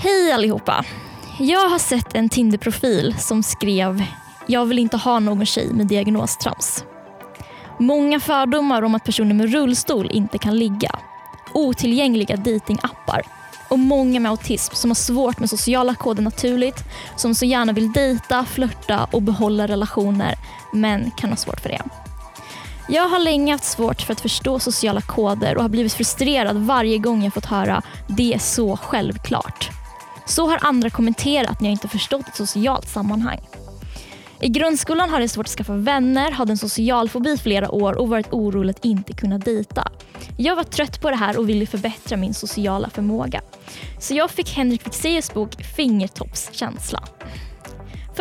Hej allihopa! Jag har sett en Tinder-profil som skrev “Jag vill inte ha någon tjej med diagnostrams”. Många fördomar om att personer med rullstol inte kan ligga. Otillgängliga datingappar och många med autism som har svårt med sociala koder naturligt, som så gärna vill dejta, flörta och behålla relationer, men kan ha svårt för det. Jag har länge haft svårt för att förstå sociala koder och har blivit frustrerad varje gång jag fått höra “det är så självklart”. Så har andra kommenterat när jag inte förstått ett socialt sammanhang. I grundskolan har jag svårt att skaffa vänner, hade en social fobi flera år och varit orolig att inte kunna dejta. Jag var trött på det här och ville förbättra min sociala förmåga. Så jag fick Henrik Fexeus bok Fingertoppskänsla.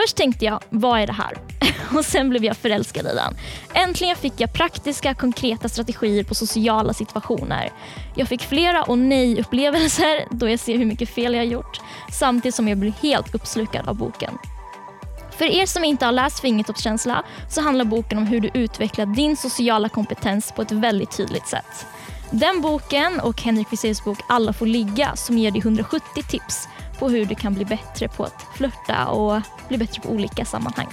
Först tänkte jag, vad är det här? Och sen blev jag förälskad i den. Äntligen fick jag praktiska, konkreta strategier på sociala situationer. Jag fick flera och nej-upplevelser då jag ser hur mycket fel jag har gjort samtidigt som jag blev helt uppslukad av boken. För er som inte har läst Fingertoppskänsla så handlar boken om hur du utvecklar din sociala kompetens på ett väldigt tydligt sätt. Den boken och Henrik Fexeus bok Alla får ligga som ger dig 170 tips på hur du kan bli bättre på att flörta och bli bättre på olika sammanhang.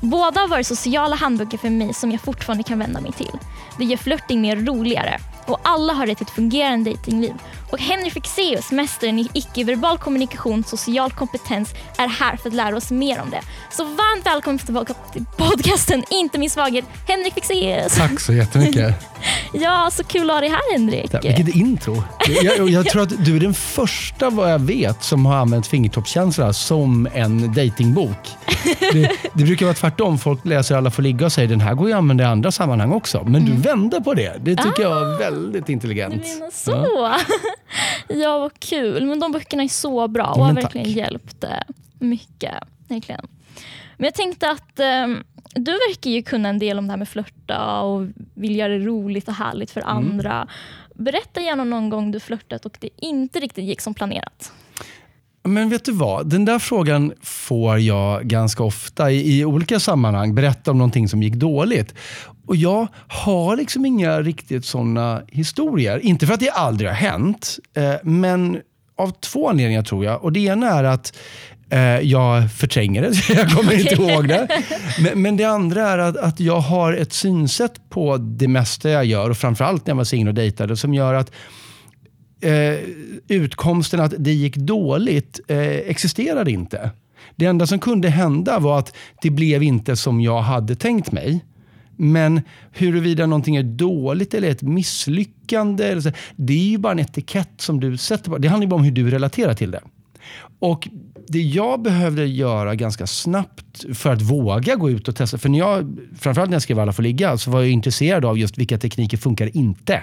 Båda har varit sociala handböcker för mig som jag fortfarande kan vända mig till. Det gör flörting mer roligare och alla har rätt till ett fungerande datingliv. Och Henry Fexeus, mästaren i icke-verbal kommunikation och social kompetens, är här för att lära oss mer om det. Så varmt välkommen tillbaka till podcasten Inte min svaghet, Henrik Fexeus. Tack så jättemycket. ja, så kul att ha dig här Henrik. Ja, vilket intro. Jag, jag, tror att du är den första vad jag vet som har använt fingertoppskänsla som en datingbok. Det, det, brukar vara tvärtom. Folk läser Alla får ligga och säger den här går ju att använda i andra sammanhang också. Men du mm. vände på det. Det tycker ah, jag är väldigt intelligent. Du menar så. Ja. Ja, vad kul. Men de böckerna är så bra och har verkligen hjälpt eh, mycket. Verkligen. Men jag tänkte att um, du verkar ju kunna en del om det här med flörta och vill göra det roligt och härligt för mm. andra. Berätta gärna någon gång du flörtat och det inte riktigt gick som planerat. Men vet du vad? Den där frågan får jag ganska ofta i, i, olika sammanhang. Berätta om någonting som gick dåligt. Och Jag har liksom inga riktigt sådana historier. Inte för att det aldrig har hänt, eh, men av två anledningar tror jag. Och Det ena är att eh, jag förtränger det, jag kommer inte ihåg det. Men, men, det andra är att, att jag har ett synsätt på det mesta jag gör och framförallt när jag var singel och dejtade som gör att eh, utkomsten att det gick dåligt eh, existerade inte. Det enda som kunde hända var att det blev inte som jag hade tänkt mig. Men huruvida någonting är dåligt eller ett misslyckande, eller så, det är ju bara en etikett som du sätter på. Det handlar bara om hur du relaterar till det. Och det jag behövde göra ganska snabbt för att våga gå ut och testa. För när jag, framförallt när jag skrev Alla får ligga så var jag intresserad av just vilka tekniker funkar inte.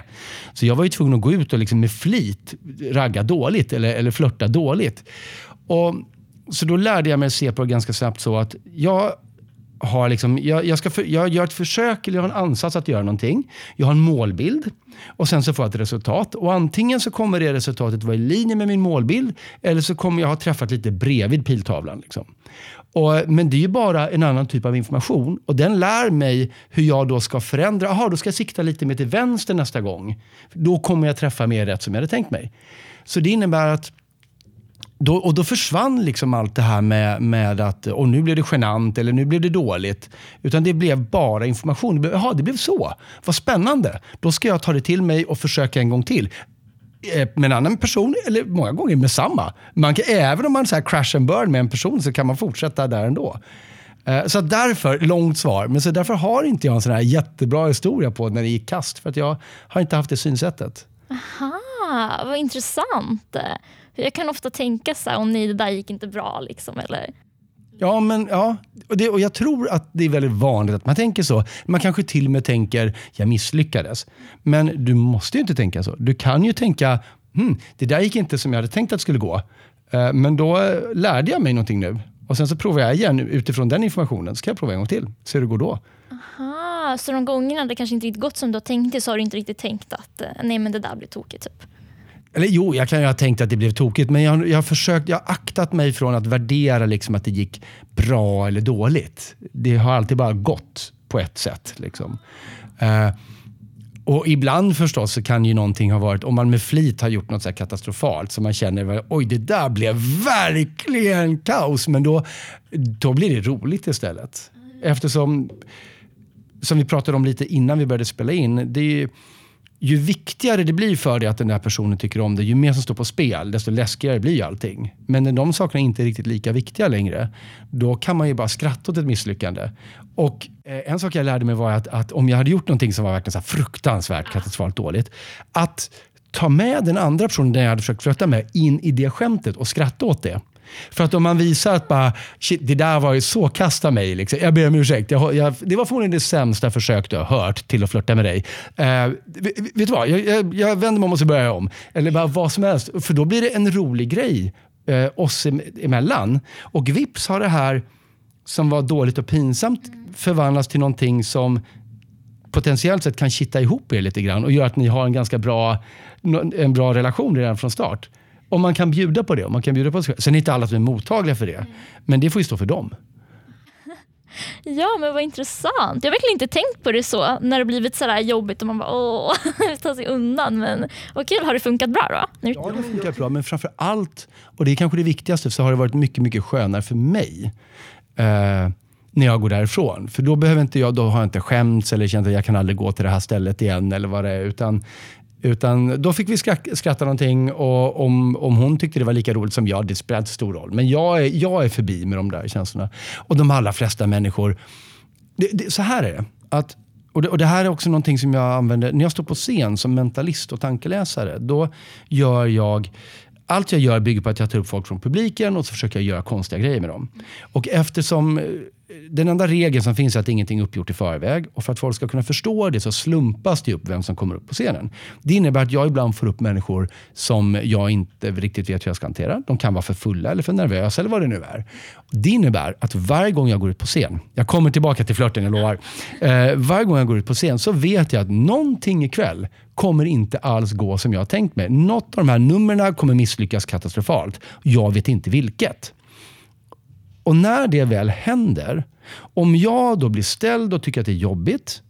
Så jag var ju tvungen att gå ut och liksom med flit ragga dåligt eller, eller flörta dåligt. Och, så då lärde jag mig att se på det ganska snabbt så att jag har liksom, jag, jag, ska för, jag gör ett försök eller jag har en ansats att göra någonting. Jag har en målbild och sen så får jag ett resultat. Och Antingen så kommer det resultatet vara i linje med min målbild eller så kommer jag ha träffat lite bredvid piltavlan. Liksom. Och, men det är ju bara en annan typ av information och den lär mig hur jag då ska förändra. Jaha, då ska jag sikta lite mer till vänster nästa gång. Då kommer jag träffa mer rätt som jag hade tänkt mig. Så det innebär att då, och då försvann liksom allt det här med, med att och nu blev det genant eller nu blev det dåligt. Utan det blev bara information. Jaha, det blev så. Vad spännande. Då ska jag ta det till mig och försöka en gång till eh, med en annan person eller många gånger med samma. Man kan, även om man så crash and burn med en person så kan man fortsätta där ändå. Eh, så därför, långt svar, men så därför har inte jag en sån här jättebra historia på när det gick kast. För att jag har inte haft det synsättet. Aha, vad intressant. Jag kan ofta tänka så här, oh, nej det där gick inte bra. Liksom, eller... Ja, men ja. Och, det, och jag tror att det är väldigt vanligt att man tänker så. Man kanske till och med tänker, jag misslyckades. Men du måste ju inte tänka så. Du kan ju tänka, hm, det där gick inte som jag hade tänkt att det skulle gå. Eh, men då lärde jag mig någonting nu. Och sen så provar jag igen utifrån den informationen. Så kan jag prova en gång till. Se hur det går då. Aha, så de gångerna det kanske inte riktigt gått som du har tänkt så har du inte riktigt tänkt att eh, nej men det där blir tokigt. Typ. Eller jo, jag kan ju ha tänkt att det blev tokigt, men jag, jag har försökt, jag har aktat mig från att värdera liksom att det gick bra eller dåligt. Det har alltid bara gått på ett sätt. Liksom. Eh, Och ibland förstås så kan ju någonting ha varit, om man med flit har gjort något så katastrofalt, så man känner oj det där blev verkligen kaos. Men då, då blir det roligt istället. Eftersom, som vi pratade om lite innan vi började spela in, det är ju viktigare det blir för dig att den där personen tycker om dig, ju mer som står på spel, desto läskigare blir allting. Men när de sakerna inte är riktigt lika viktiga längre, då kan man ju bara skratta åt ett misslyckande. Och eh, en sak jag lärde mig var att, att om jag hade gjort någonting som var verkligen så fruktansvärt katastrofalt dåligt, att ta med den andra personen, den jag hade försökt flörta med, in i det skämtet och skratta åt det. För att om man visar att bara, shit, det där var ju så kasta mig. Liksom. Jag ber om ursäkt. Jag, jag, det var förmodligen det sämsta försök du har hört till att flirta med dig. Eh, vet, du vad? Jag, jag, jag vänder mig om och så börjar jag om. Eller bara vad som helst. För då blir det en rolig grej eh, oss emellan. Och vips har det här som var dåligt och pinsamt förvandlats till någonting som potentiellt sett kan kitta ihop er lite grann och göra att ni har en ganska bra, en bra relation redan från start. Om man kan bjuda på det. Om man kan bjuda på det. Sen är inte alla som är mottagliga för det. Mm. Men det får ju stå för dem. Ja, men vad intressant. Jag har verkligen inte tänkt på det så när det blivit så jobbigt och man bara åh, ta sig undan. Men vad kul, har det funkat bra då? Ja, det har funkat bra. Men framför allt, och det är kanske det viktigaste, så har det varit mycket, mycket skönare för mig. Eh, när jag går därifrån. För då behöver inte jag, då har jag inte skämts eller känt att jag kan aldrig gå till det här stället igen eller vad det är. Utan utan då fick vi skratta någonting och om, om hon tyckte det var lika roligt som jag, det spelar inte stor roll. Men jag är, jag är förbi med de där känslorna. Och de allra flesta människor, det, det, så här är det. Att, och det, och det här är också någonting som jag använder när jag står på scen som mentalist och tankeläsare. Då gör jag allt jag gör bygger på att jag tar upp folk från publiken och så försöker jag göra konstiga grejer med dem. Och eftersom den enda regeln som finns är att ingenting är uppgjort i förväg. Och för att folk ska kunna förstå det så slumpas det upp vem som kommer upp på scenen. Det innebär att jag ibland får upp människor som jag inte riktigt vet hur jag ska hantera. De kan vara för fulla eller för nervösa eller vad det nu är. Det innebär att varje gång jag går ut på scen, jag kommer tillbaka till flörten, jag lovar. Eh, varje gång jag går ut på scen så vet jag att någonting ikväll kommer inte alls gå som jag har tänkt mig. Något av de här numren kommer misslyckas katastrofalt. Jag vet inte vilket. Och när det väl händer, om jag då blir ställd och tycker att det är jobbigt,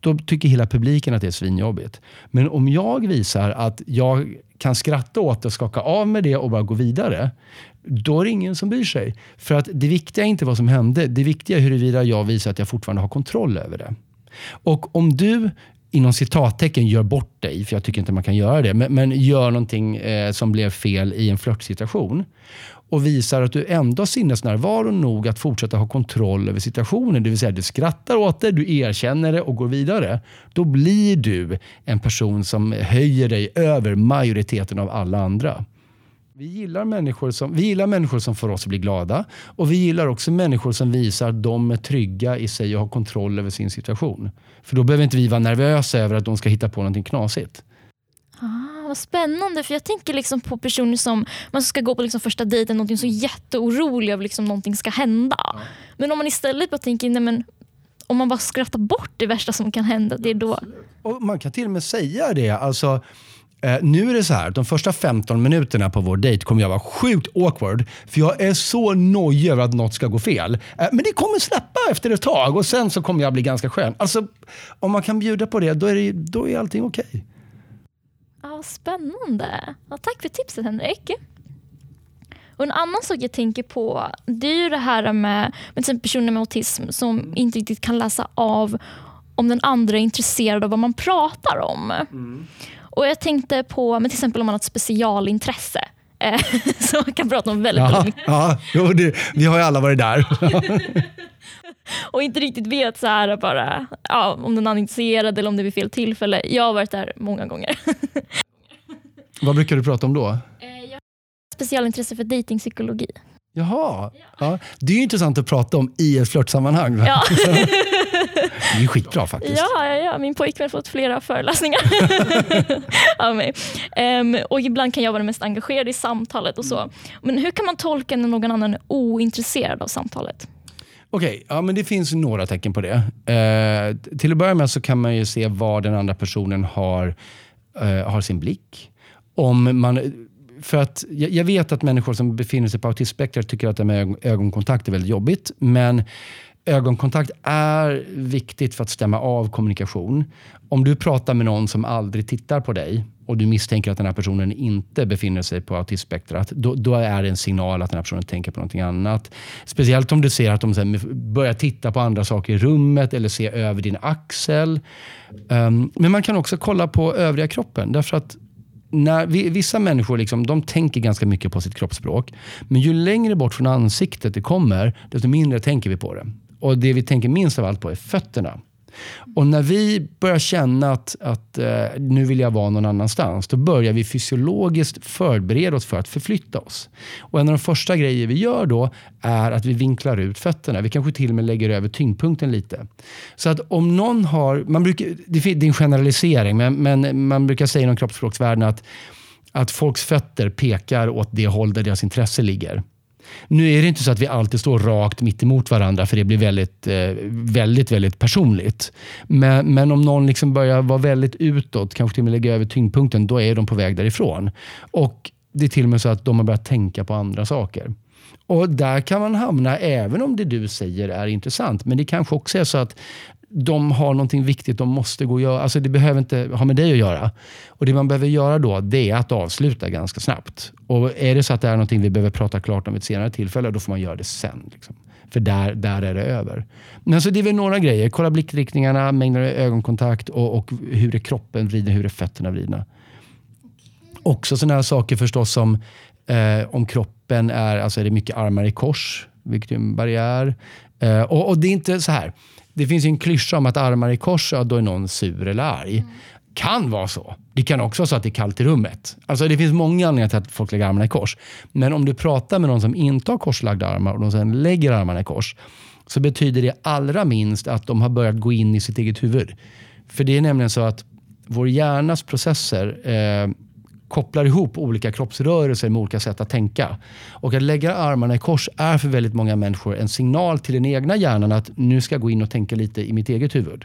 då tycker hela publiken att det är svinjobbigt. Men om jag visar att jag kan skratta åt det, skaka av med det och bara gå vidare, då är det ingen som bryr sig. För att det viktiga är inte vad som hände, det viktiga är huruvida jag visar att jag fortfarande har kontroll över det. Och om du inom citattecken gör bort dig, för jag tycker inte man kan göra det, men, men gör någonting eh, som blev fel i en flörtsituation och visar att du ändå har sinnesnärvaro nog att fortsätta ha kontroll över situationen. Det vill säga du skrattar åt det, du erkänner det och går vidare. Då blir du en person som höjer dig över majoriteten av alla andra. Vi gillar, människor som, vi gillar människor som får oss att bli glada och vi gillar också människor som visar att de är trygga i sig och har kontroll över sin situation. För då behöver inte vi vara nervösa över att de ska hitta på någonting knasigt. Vad spännande, för jag tänker liksom på personer som man ska gå på liksom första dejten, någonting så jätteorolig över liksom någonting ska hända. Ja. Men om man istället bara tänker, nej men om man bara skrattar bort det värsta som kan hända, det är då... Och man kan till och med säga det. Alltså, eh, nu är det så här, de första 15 minuterna på vår dejt kommer jag vara sjukt awkward. För jag är så nojig över att något ska gå fel. Eh, men det kommer släppa efter ett tag och sen så kommer jag bli ganska skön. Alltså, om man kan bjuda på det, då är, det, då är allting okej. Okay. Ja, spännande. Ja, tack för tipset Henrik. Och en annan sak jag tänker på det är ju det här med, med till personer med autism som inte riktigt kan läsa av om den andra är intresserad av vad man pratar om. Mm. Och Jag tänkte på men till exempel om man har ett specialintresse. Eh, som man kan prata om väldigt ja, mycket. Ja, jo, det, vi har ju alla varit där. och inte riktigt vet så här bara, ja, om den är intresserad eller om det är vid fel tillfälle. Jag har varit där många gånger. Vad brukar du prata om då? Eh, jag har specialintresse för datingpsykologi. Jaha. Ja. Det är ju intressant att prata om i ett flörtsammanhang. Ja. det är ju skitbra faktiskt. Ja, ja, ja. min pojkvän har fått flera föreläsningar av mig. Um, och ibland kan jag vara den mest engagerade i samtalet. och så. Men hur kan man tolka när någon annan är ointresserad av samtalet? Okej, okay, ja, men det finns några tecken på det. Eh, till att börja med så kan man ju se var den andra personen har, eh, har sin blick. Om man, för att jag, jag vet att människor som befinner sig på autismspektrat tycker att det med ögonkontakt är väldigt jobbigt. Men ögonkontakt är viktigt för att stämma av kommunikation. Om du pratar med någon som aldrig tittar på dig och du misstänker att den här personen inte befinner sig på autismspektrat, då, då, är det en signal att den här personen tänker på någonting annat. Speciellt om du ser att de börjar titta på andra saker i rummet eller se över din axel. Um, men man kan också kolla på övriga kroppen. Därför att när vi, vissa människor liksom, de tänker ganska mycket på sitt kroppsspråk. Men ju längre bort från ansiktet det kommer, desto mindre tänker vi på det. Och det vi tänker minst av allt på är fötterna. Och när vi börjar känna att, att eh, nu vill jag vara någon annanstans, då börjar vi fysiologiskt förbereda oss för att förflytta oss. Och en av de första grejer vi gör då är att vi vinklar ut fötterna. Vi kanske till och med lägger över tyngdpunkten lite. Så att om någon har, man brukar, det är en generalisering, men, men man brukar säga inom kroppsspråksvärlden att att folks fötter pekar åt det håll där deras intresse ligger. Nu är det inte så att vi alltid står rakt mitt emot varandra för det blir väldigt, eh, väldigt, väldigt personligt. Men, men om någon liksom börjar vara väldigt utåt, kanske till och med lägga över tyngdpunkten, då är de på väg därifrån. Och det är till och med så att de har börjat tänka på andra saker. Och Där kan man hamna även om det du säger är intressant. Men det kanske också är så att de har någonting viktigt de måste gå och göra. Alltså det behöver inte ha med dig att göra. Och Det man behöver göra då det är att avsluta ganska snabbt. Och Är det så att det är någonting vi behöver prata klart om vid ett senare tillfälle, då får man göra det sen. Liksom. För där, där är det över. Men så det är väl några grejer. Kolla blickriktningarna, mängden ögonkontakt och, och hur är kroppen vriden, hur är fötterna vridna. Också sådana här saker förstås som eh, om kroppen är, alltså är det mycket armar i kors, vilket är en barriär. Eh, och, och, det är inte så här. Det finns en klyscha om att armar i kors, ja, då är någon sur eller arg. Mm. Kan vara så. Det kan också vara så att det är kallt i rummet. Alltså det finns många anledningar till att folk lägger armarna i kors. Men om du pratar med någon som inte har korslagda armar och de sen lägger armarna i kors, så betyder det allra minst att de har börjat gå in i sitt eget huvud. För det är nämligen så att vår hjärnas processer eh, kopplar ihop olika kroppsrörelser med olika sätt att tänka. Och att lägga armarna i kors är för väldigt många människor en signal till den egna hjärnan att nu ska jag gå in och tänka lite i mitt eget huvud.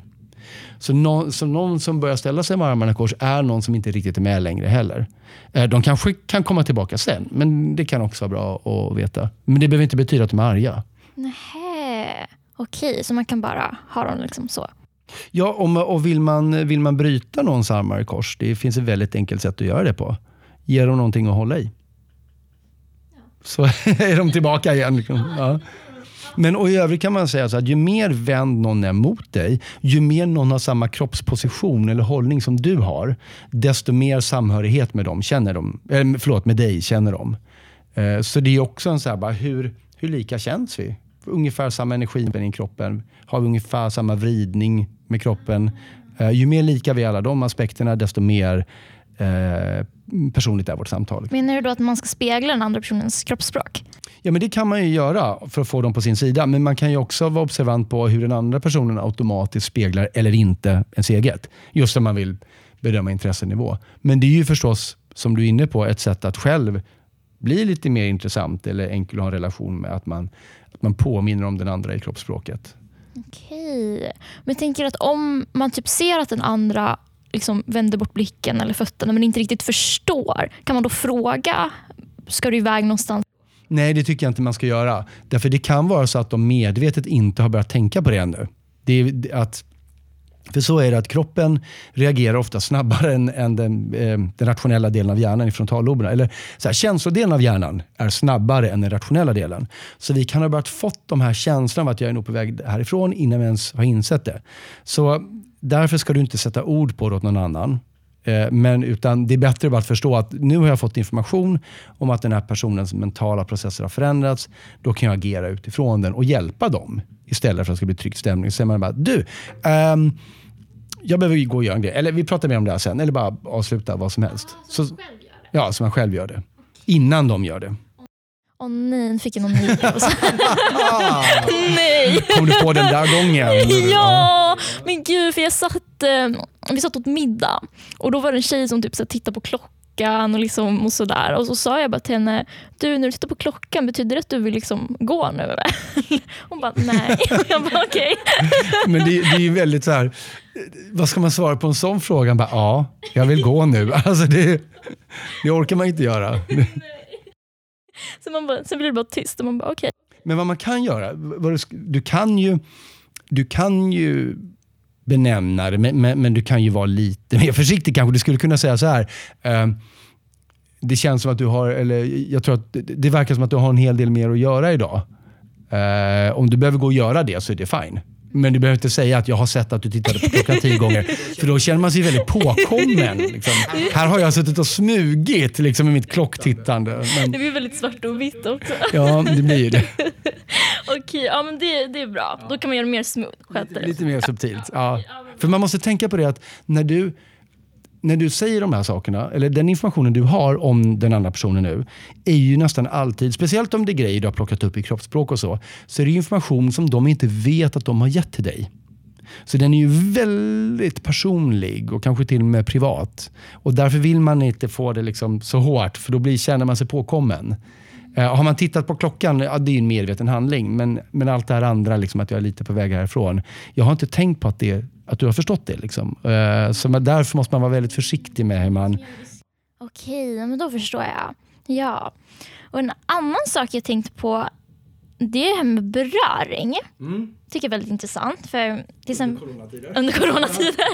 Så, någon, så någon som börjar ställa sig med armarna i kors är någon som inte riktigt är med längre heller. Eh, de kanske kan komma tillbaka sen, men det kan också vara bra att veta. Men det behöver inte betyda att de är arga. Nej, okej, så man kan bara ha dem liksom så? Ja, om, och vill man, vill man bryta någons armar i kors, det finns ett väldigt enkelt sätt att göra det på. Ge dem någonting att hålla i. Ja. Så är de tillbaka igen. Ja. Men och i övrigt kan man säga så att ju mer vänd någon är mot dig, ju mer någon har samma kroppsposition eller hållning som du har, desto mer samhörighet med dem känner de, eller förlåt, med dig känner de. Eh, så det är också en så här, bara, hur, hur lika känns vi? Ungefär samma energi i kroppen. Har vi ungefär samma vridning med kroppen? Eh, ju mer lika vi är alla de aspekterna, desto mer eh, personligt är vårt samtal. Menar du då att man ska spegla den andra personens kroppsspråk? Ja, men det kan man ju göra för att få dem på sin sida. Men man kan ju också vara observant på hur den andra personen automatiskt speglar eller inte ens eget. Just när man vill bedöma intressenivå. Men det är ju förstås, som du är inne på, ett sätt att själv bli lite mer intressant eller enkel att ha en relation med. Att man, att man påminner om den andra i kroppsspråket. Okej. Men jag tänker att om man typ ser att den andra liksom vänder bort blicken eller fötterna men inte riktigt förstår, kan man då fråga, ska du iväg någonstans? Nej, det tycker jag inte man ska göra. Därför det kan vara så att de medvetet inte har börjat tänka på det ännu. Det är att för så är det att kroppen reagerar ofta snabbare än, än den, eh, den, rationella delen av hjärnan i frontalloberna. Eller så här, känslodelen av hjärnan är snabbare än den rationella delen. Så vi kan ha börjat fått de här känslorna av att jag är nog på väg härifrån innan vi ens har insett det. Så därför ska du inte sätta ord på det åt någon annan. Eh, men utan det är bättre bara att förstå att nu har jag fått information om att den här personens mentala processer har förändrats. Då kan jag agera utifrån den och hjälpa dem istället för att det ska bli tryckt stämning. Så säger man bara, du, um, jag behöver gå och göra en grej. Eller vi pratar mer om det här sen. Eller bara avsluta vad som helst. Så, så, ja, så man själv gör det. Innan de gör det. Åh oh, nej, nu fick jag någon ny. nej! Kom du på den där gången? ja, men gud för jag satt, eh, vi satt åt middag och då var det en tjej som typ så tittade på klockan och, liksom, och sådär. Och så sa jag bara till henne, du när du tittar på klockan, betyder det att du vill liksom gå nu? Hon bara, nej. jag bara, okej. Okay. men det, det är ju väldigt så här, vad ska man svara på en sån fråga? Bara, ja, jag vill gå nu. Alltså det, det orkar man inte göra. Så man bara, sen blir det bara tyst och man bara okej. Okay. Men vad man kan göra, du, du, kan ju, du kan ju benämna det, men, men, men, du kan ju vara lite mer försiktig kanske. Du skulle kunna säga så här. Eh, det känns som att du har, eller jag tror att det, det verkar som att du har en hel del mer att göra idag. Eh, om du behöver gå och göra det så är det fine. Men du behöver inte säga att jag har sett att du tittade på klockan tio gånger. För då känner man sig väldigt påkommen. Liksom. Här har jag suttit och smugit liksom, med mitt klocktittande. Men... Det blir väldigt svart och vitt också. Ja, det blir det. Okej, ja, men det, det är bra. Då kan man göra det mer smooth. Lite, lite mer subtilt. Ja. För man måste tänka på det att när du när du säger de här sakerna, eller den informationen du har om den andra personen nu, är ju nästan alltid, speciellt om det är grejer du har plockat upp i kroppsspråk och så, så är det information som de inte vet att de har gett till dig. Så den är ju väldigt personlig och kanske till och med privat. Och Därför vill man inte få det liksom så hårt, för då blir, känner man sig påkommen. Uh, har man tittat på klockan, ja, det är en medveten handling. Men, men allt det här andra, liksom, att jag är lite på väg härifrån. Jag har inte tänkt på att, det, att du har förstått det. Liksom. Uh, så därför måste man vara väldigt försiktig med hur man... Okej, men då förstår jag. Ja. Och En annan sak jag tänkt på det är det här med beröring. Mm. tycker jag är väldigt intressant. För, till under coronatider. Under coronatider.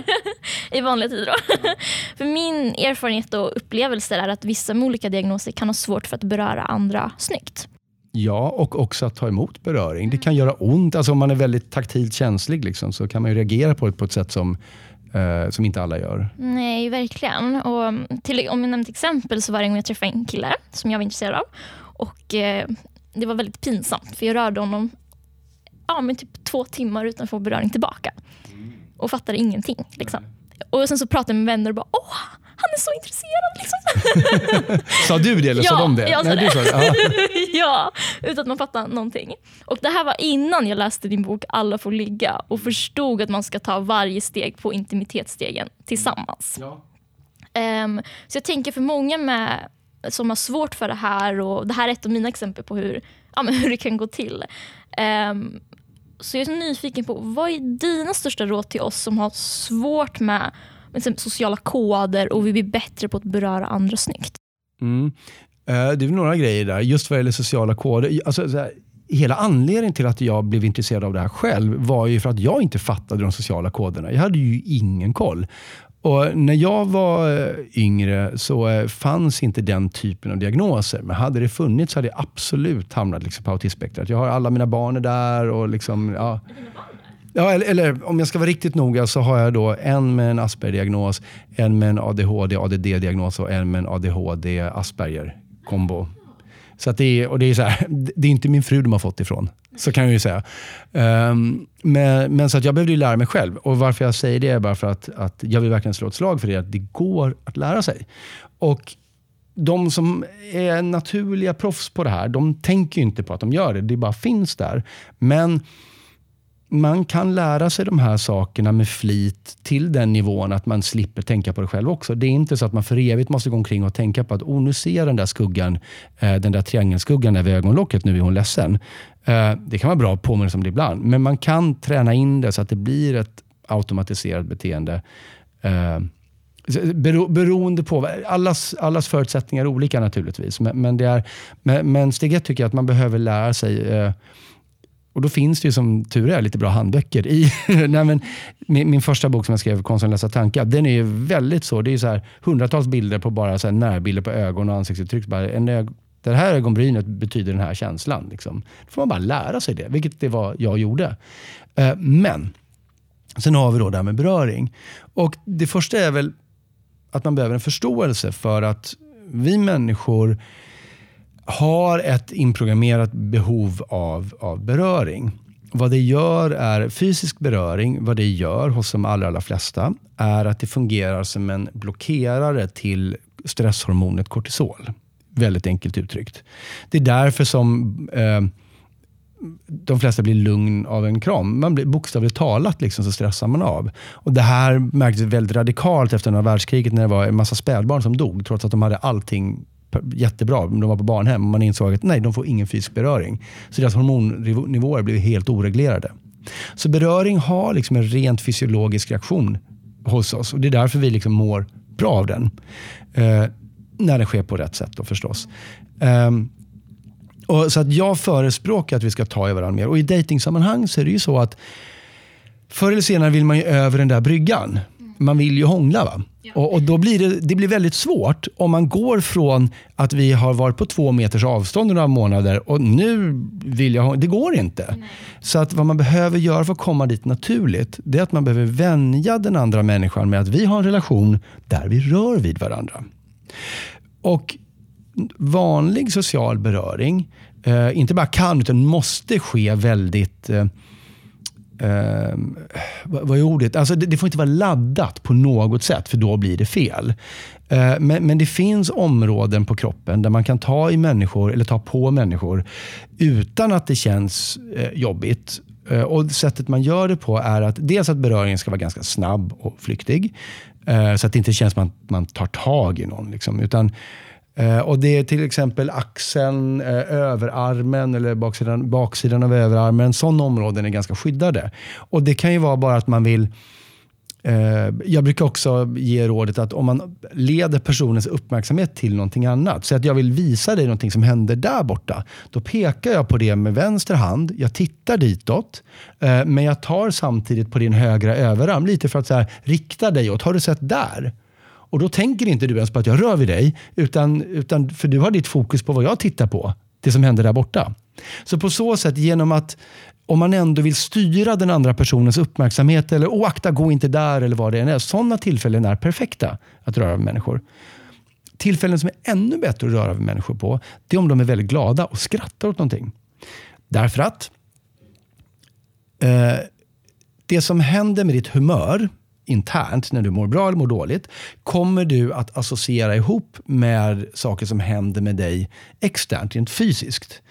I vanliga tider. Då. för min erfarenhet och upplevelse är att vissa med olika diagnoser kan ha svårt för att beröra andra snyggt. Ja, och också att ta emot beröring. Det kan göra ont. Alltså om man är väldigt taktilt känslig liksom, så kan man reagera på det på ett sätt som, eh, som inte alla gör. Nej, verkligen. Och till, om jag nämner ett exempel så var det en gång jag träffade en kille som jag var intresserad av. Och eh, det var väldigt pinsamt för jag rörde honom ja, men typ två timmar utan att få beröring tillbaka. Och fattade ingenting. Liksom. Och sen så pratade jag med vänner och bara åh, han är så intresserad. Liksom. sa du det eller ja, sa de det? Jag sa Nej, det. det. ja, utan att man fattar någonting. Och Det här var innan jag läste din bok Alla får ligga och förstod att man ska ta varje steg på intimitetsstegen tillsammans. Ja. Um, så jag tänker för många med som har svårt för det här och det här är ett av mina exempel på hur, ja, men hur det kan gå till. Um, så jag är så nyfiken på vad är dina största råd till oss som har svårt med, med sociala koder och vill bli bättre på att beröra andra snyggt? Mm. Uh, det är några grejer där, just vad gäller sociala koder. Alltså, här, hela anledningen till att jag blev intresserad av det här själv var ju för att jag inte fattade de sociala koderna. Jag hade ju ingen koll. Och när jag var eh, yngre så eh, fanns inte den typen av diagnoser. Men hade det funnits så hade jag absolut hamnat liksom på autismspektrat. Jag har alla mina barn där. Och liksom, ja. Ja, eller, eller, om jag ska vara riktigt noga så har jag då en med en Asperger-diagnos, en med en ADHD, ADD-diagnos och en med en ADHD-Asperger-kombo. Så att det, är, och det, är så här, det är inte min fru de har fått ifrån. Så kan jag ju säga. Um, men, men, så att jag behövde ju lära mig själv. Och Varför jag säger det är bara för att, att jag vill verkligen slå ett slag för det. Att det går att lära sig. Och de som är naturliga proffs på det här, de tänker ju inte på att de gör det. Det bara finns där. Men man kan lära sig de här sakerna med flit till den nivån att man slipper tänka på det själv också. Det är inte så att man för evigt måste gå omkring och tänka på att oh, nu ser jag den där skuggan, eh, den där triangelskuggan vid ögonlocket, nu är hon ledsen. Eh, det kan vara bra att påminna sig om det ibland, men man kan träna in det så att det blir ett automatiserat beteende. Eh, bero, beroende på, allas, allas förutsättningar är olika naturligtvis, men, men, det är, men, men steg ett tycker jag att man behöver lära sig och då finns det ju som tur är lite bra handböcker i. Nej, men, min, min, första bok som jag skrev, Konsten läsa tankar, den är väldigt så. Det är så här, hundratals bilder på bara så här närbilder på ögon och ansiktsuttryck. Bara en ög det här ögonbrynet betyder den här känslan. Liksom. Då får man bara lära sig det, vilket det var jag gjorde. Eh, men, sen har vi då det här med beröring. Och Det första är väl att man behöver en förståelse för att vi människor har ett inprogrammerat behov av, av beröring. Vad det gör är fysisk beröring. Vad det gör hos de allra, allra flesta är att det fungerar som en blockerare till stresshormonet kortisol. Väldigt enkelt uttryckt. Det är därför som eh, de flesta blir lugn av en kram. Man blir bokstavligt talat liksom, så stressar man av. Och Det här märktes väldigt radikalt efter andra världskriget när det var en massa spädbarn som dog, trots att de hade allting jättebra. De var på barnhem och man insåg att nej, de får ingen fysisk beröring. Så deras hormonnivåer blev helt oreglerade. Så beröring har liksom en rent fysiologisk reaktion hos oss och det är därför vi liksom mår bra av den. Eh, när det sker på rätt sätt då förstås. Eh, Och, så att jag förespråkar att vi ska ta i varandra mer. Och i dejtingsammanhang så är det ju så att förr eller senare vill man ju över den där bryggan. Man vill ju hångla. Va? Och, och, då blir det, det blir väldigt svårt om man går från att vi har varit på två meters avstånd några månader och nu vill jag Det går inte. Nej. Så att vad man behöver göra för att komma dit naturligt, det är att man behöver vänja den andra människan med att vi har en relation där vi rör vid varandra. Och vanlig social beröring, eh, inte bara kan utan måste ske väldigt eh, eh, vad är ordet? Alltså det, det, får inte vara laddat på något sätt, för då blir det fel. Eh, men, men, det finns områden på kroppen där man kan ta i människor, eller ta på människor, utan att det känns eh, jobbigt. Eh, och Sättet man gör det på är att dels att beröringen ska vara ganska snabb och flyktig. Eh, så att det inte känns som att man tar tag i någon. Liksom, utan Eh, Eh, och Det är till exempel axeln, eh, överarmen eller baksidan, baksidan av överarmen. Sådana områden är ganska skyddade. Och Det kan ju vara bara att man vill eh, jag brukar också ge rådet att om man leder personens uppmärksamhet till någonting annat. Så att jag vill visa dig någonting som händer där borta. Då pekar jag på det med vänster hand. Jag tittar ditåt. Eh, men jag tar samtidigt på din högra överarm. Lite för att så här, rikta dig åt. Har du sett där? Och då tänker inte du ens på att jag rör vid dig, utan, utan för du har ditt fokus på vad jag tittar på. Det som händer där borta. Så på så sätt, genom att om man ändå vill styra den andra personens uppmärksamhet eller oakta, gå inte där eller vad det än är. Sådana tillfällen är perfekta att röra vid människor. Tillfällen som är ännu bättre att röra vid människor på, det är om de är väldigt glada och skrattar åt någonting. Därför att eh, det som händer med ditt humör internt, när du mår bra eller mår dåligt, kommer du att associera ihop med saker som händer med dig externt, rent fysiskt.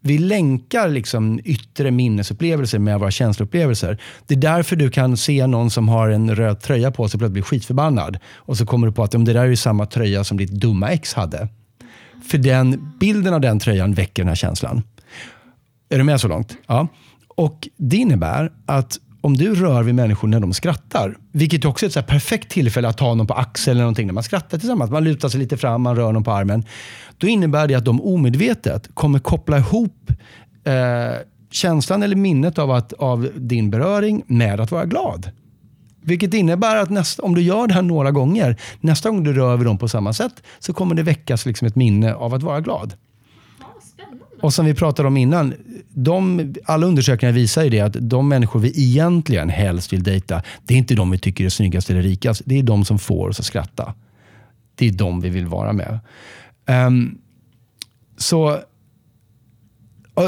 Vi länkar liksom yttre minnesupplevelser med våra känsloupplevelser. Det är därför du kan se någon som har en röd tröja på sig och plötsligt blir skitförbannad. Och så kommer du på att det där är ju samma tröja som ditt dumma ex hade. För den bilden av den tröjan väcker den här känslan. Är du med så långt? Ja. Och Det innebär att om du rör vid människor när de skrattar, vilket också är ett så perfekt tillfälle att ta någon på axeln eller någonting när man skrattar tillsammans. Man lutar sig lite fram, man rör någon på armen. Då innebär det att de omedvetet kommer koppla ihop eh, känslan eller minnet av, att, av din beröring med att vara glad. Vilket innebär att nästa, om du gör det här några gånger, nästa gång du rör vid dem på samma sätt, så kommer det väckas liksom ett minne av att vara glad. Och som vi pratade om innan, de, alla undersökningar visar ju det att de människor vi egentligen helst vill dejta, det är inte de vi tycker är snyggast eller rikast. Det är de som får oss att skratta. Det är de vi vill vara med. Um, så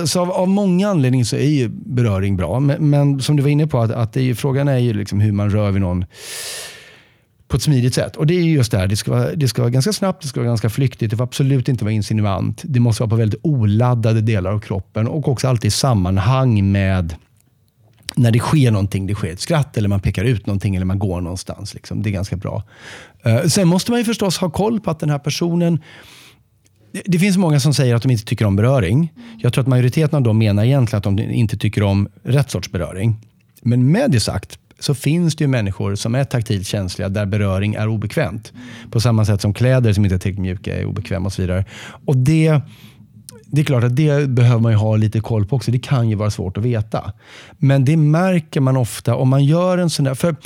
så av, av, många anledningar så är ju beröring bra. Men, men som du var inne på, att, att det är, frågan är ju liksom hur man rör vid någon på ett smidigt sätt. Och Det är just det här, det ska, vara, det ska vara ganska snabbt, det ska vara ganska flyktigt, det får absolut inte vara insinuant. Det måste vara på väldigt oladdade delar av kroppen och också alltid i sammanhang med när det sker någonting, det sker ett skratt eller man pekar ut någonting eller man går någonstans. Liksom. Det är ganska bra. Uh, sen måste man ju förstås ha koll på att den här personen det, det finns många som säger att de inte tycker om beröring. Jag tror att majoriteten av dem menar egentligen att de inte tycker om rätt sorts beröring. Men med det sagt, så finns det ju människor som är taktilt känsliga där beröring är obekvämt. På samma sätt som kläder som inte är tillräckligt mjuka är obekväma och så vidare. Och det, det är klart att det behöver man ha lite koll på också. Det kan ju vara svårt att veta. Men det märker man ofta om man gör en sån där... För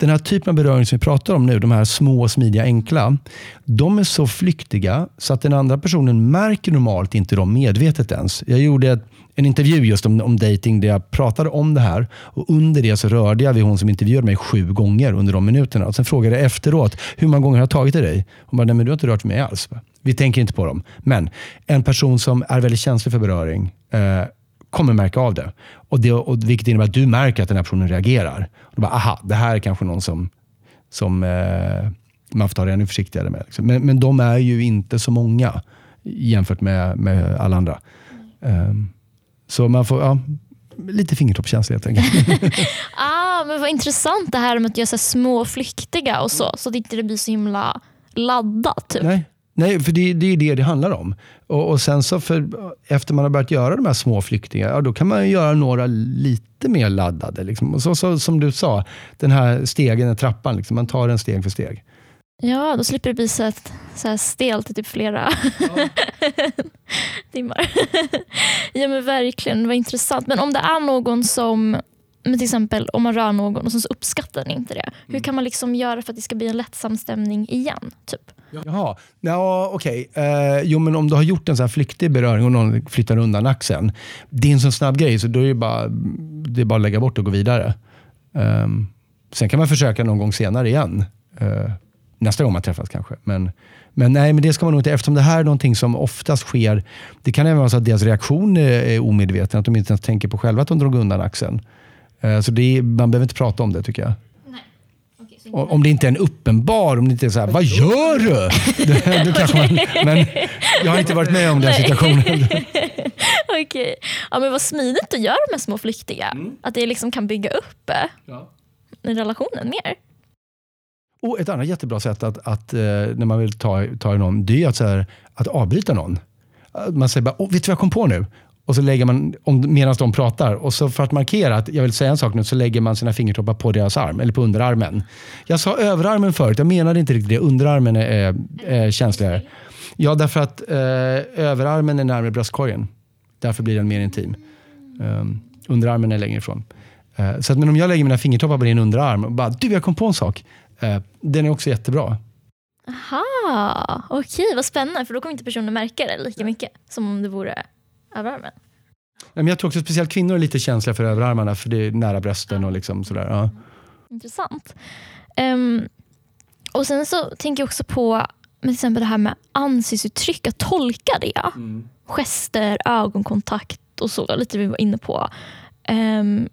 den här typen av beröring som vi pratar om nu, de här små, smidiga, enkla, de är så flyktiga så att den andra personen märker normalt inte dem medvetet ens. Jag gjorde ett en intervju just om, om dating där jag pratade om det här. Och under det så rörde jag vid hon som intervjuade mig sju gånger under de minuterna. Och sen frågade jag efteråt, hur många gånger har jag tagit i dig? Hon bara, nej men du har inte rört mig alls. Vi tänker inte på dem. Men en person som är väldigt känslig för beröring eh, kommer märka av det. Och det och vilket innebär att du märker att den här personen reagerar. Och du bara, aha, det här är kanske någon som, som eh, man får ta det ännu försiktigare med. Liksom. Men, men de är ju inte så många jämfört med, med alla andra. Um, så man får ja, lite fingertoppskänsla helt enkelt. ah, men vad intressant det här med att göra så små flyktiga och så, så att det inte blir så himla laddat. Typ. Nej. Nej, för det, det är det det handlar om. Och, och, sen så för, efter man har börjat göra de här små flyktingarna, ja, då kan man göra några lite mer laddade. Liksom. Och så, så, som du sa, den här stegen, den trappan, liksom, man tar den steg för steg. Ja, då slipper det bli så, ett, så här stelt i typ flera ja. timmar. ja men verkligen, vad intressant. Men om det är någon som, men till exempel om man rör någon och så uppskattar den inte det. Mm. Hur kan man liksom göra för att det ska bli en lättsam stämning igen? Typ? Jaha, ja, okej. Okay. Eh, jo, men om du har gjort en så här flyktig beröring och någon flyttar undan axeln. Det är en sån snabb grej så då är det bara, det är bara att lägga bort och gå vidare. Eh, sen kan man försöka någon gång senare igen. Eh, nästa gång man träffas kanske. Men, men nej, men det ska man nog inte. Eftersom det här är någonting som oftast sker. Det kan även vara så att deras reaktion är omedveten. Att de inte ens tänker på själva att de drog undan axeln. Eh, så det är, man behöver inte prata om det tycker jag. Om det inte är en uppenbar, om det inte är så här, vad gör du? Det, det kanske man, men jag har inte varit med om den situationen. Okej. Okay. Ja, men vad smidigt att göra med små flyktiga. Mm. Att det liksom kan bygga upp ja. relationen mer. Och ett annat jättebra sätt att, att eh, när man vill ta, ta i någon, det är att, så här, att avbryta någon. Man säger bara, vet du vad jag kom på nu? Och så lägger man, medan de pratar, och så för att markera att jag vill säga en sak nu, så lägger man sina fingertoppar på deras arm, eller på underarmen. Jag sa överarmen förut, jag menade inte riktigt det. Underarmen är, är, är känsligare. Ja, därför att eh, överarmen är närmare bröstkorgen. Därför blir den mer intim. Um, underarmen är längre ifrån. Uh, så att, men om jag lägger mina fingertoppar på din underarm och bara, du jag kom på en sak. Uh, den är också jättebra. Aha, okej okay, vad spännande. För då kommer inte personen märka det lika mycket som om det vore överarmen. Men jag tror också speciellt kvinnor är lite känsliga för överarmarna för det är nära brösten och liksom sådär. Ja. Intressant. Um, och sen så tänker jag också på till exempel det här med ansiktsuttryck, att tolka det. Mm. Gester, ögonkontakt och så, lite vi var inne på. Um,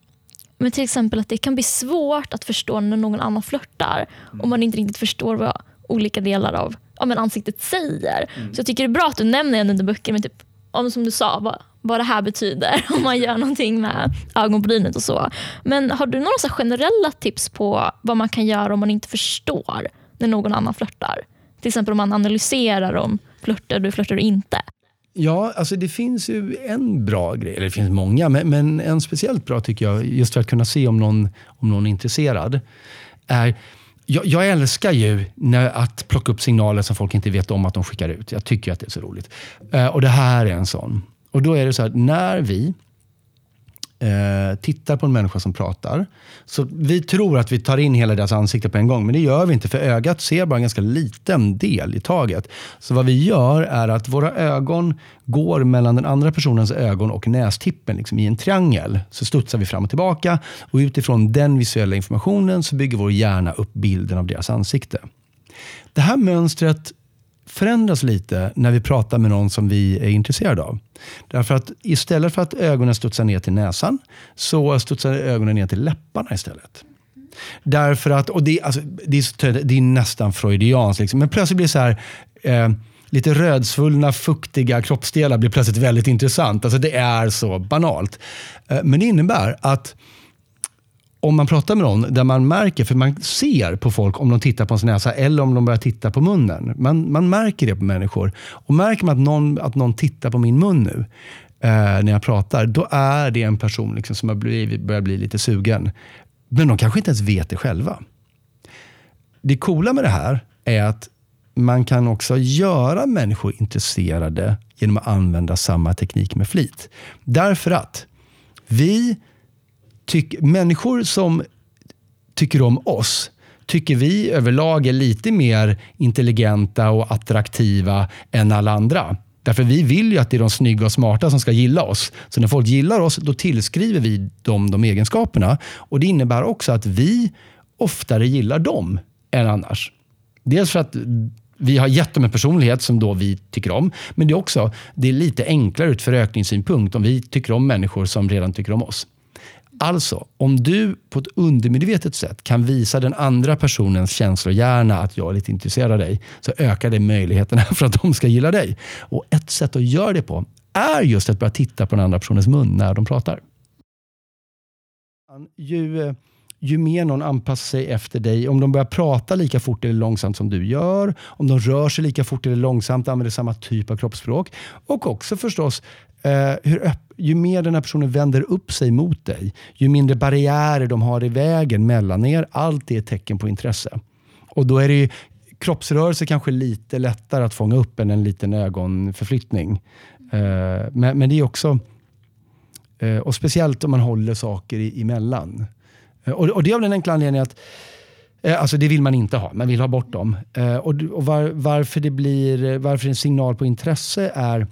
men till exempel att det kan bli svårt att förstå när någon annan flörtar mm. om man inte riktigt förstår vad olika delar av ja, men ansiktet säger. Mm. Så jag tycker det är bra att du nämner en under böcker med typ om som du sa, vad, vad det här betyder om man gör någonting med ögonbrynet och så. Men har du några så generella tips på vad man kan göra om man inte förstår när någon annan flörtar? Till exempel om man analyserar om flörtar du, flörtar du inte? Ja, alltså det finns ju en bra grej, eller det finns många, men, men en speciellt bra tycker jag, just för att kunna se om någon, om någon är intresserad, är jag, jag, älskar ju när, att plocka upp signaler som folk inte vet om att de skickar ut. Jag tycker att det är så roligt. Uh, och det här är en sån. Och då är det så att när vi eh, tittar på en människa som pratar. Så vi tror att vi tar in hela deras ansikte på en gång, men det gör vi inte. För ögat ser bara en ganska liten del i taget. Så vad vi gör är att våra ögon går mellan den andra personens ögon och nästippen liksom i en triangel. Så studsar vi fram och tillbaka och utifrån den visuella informationen så bygger vår hjärna upp bilden av deras ansikte. Det här mönstret förändras lite när vi pratar med någon som vi är intresserade av. Därför att istället för att ögonen studsar ner till näsan så studsar ögonen ner till läpparna istället. Därför att, och det, alltså, det, är, det är nästan freudianskt, liksom. men plötsligt blir det så här eh, lite rödsvullna, fuktiga kroppsdelar blir plötsligt väldigt intressant. Alltså det är så banalt. Eh, men det innebär att om man pratar med någon där man märker, för man ser på folk om de tittar på ens näsa eller om de börjar titta på munnen. Man, man märker det på människor. Och märker man att någon, att någon tittar på min mun nu, eh, när jag pratar, då är det en person liksom som har blivit, börjar bli lite sugen. Men de kanske inte ens vet det själva. Det coola med det här är att man kan också göra människor intresserade genom att använda samma teknik med flit. Därför att vi tyck, människor som tycker om oss tycker vi överlag är lite mer intelligenta och attraktiva än alla andra. Därför vi vill ju att det är de snygga och smarta som ska gilla oss. Så när folk gillar oss, då tillskriver vi dem de egenskaperna. Och Det innebär också att vi oftare gillar dem än annars. Dels för att vi har gett dem en personlighet som då vi tycker om. Men det är också det är lite enklare ut förökningssynpunkt om vi tycker om människor som redan tycker om oss. Alltså, om du på ett undermedvetet sätt kan visa den andra personens känslohjärna att jag är lite intresserad av dig, så ökar det möjligheterna för att de ska gilla dig. Och Ett sätt att göra det på är just att börja titta på den andra personens mun när de pratar. Ju, ju mer någon anpassar sig efter dig, om de börjar prata lika fort eller långsamt som du gör, om de rör sig lika fort eller långsamt, använder samma typ av kroppsspråk och också förstås eh, hur ju mer den här personen vänder upp sig mot dig, ju mindre barriärer de har i vägen mellan er, allt är ett tecken på intresse. Och då är det kroppsrörelse kanske lite lättare att fånga upp än en liten ögonförflyttning. Eh, men, men det är också, eh, och speciellt om man håller saker emellan. Eh, och, och det är av den enkla anledningen att eh, alltså det vill man inte ha, man vill ha bort dem. Eh, och, och var, varför det blir varför en signal på intresse är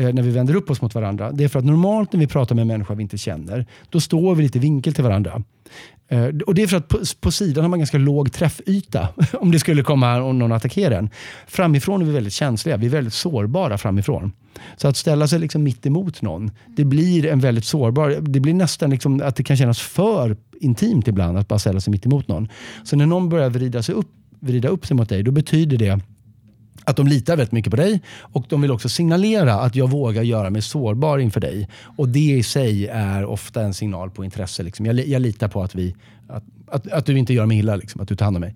Eh, när vi vänder upp oss mot varandra. Det är för att normalt när vi pratar med en människa vi inte känner, då står vi lite vinkel till varandra. Eh, och Det är för att på, på, sidan har man ganska låg träffyta om det skulle komma någon och attackera en. Framifrån är vi väldigt känsliga, vi är väldigt sårbara framifrån. Så att ställa sig liksom mitt emot någon, det blir en väldigt sårbar, det blir nästan liksom att det kan kännas för intimt ibland att bara ställa sig mitt emot någon. Så när någon börjar vrida, sig upp, vrida upp sig mot dig, då betyder det att de litar väldigt mycket på dig och de vill också signalera att jag vågar göra mig sårbar inför dig. Och Det i sig är ofta en signal på intresse. Liksom. Jag, jag litar på att, vi, att, att, att, du inte gör mig illa, liksom, att du tar hand om mig.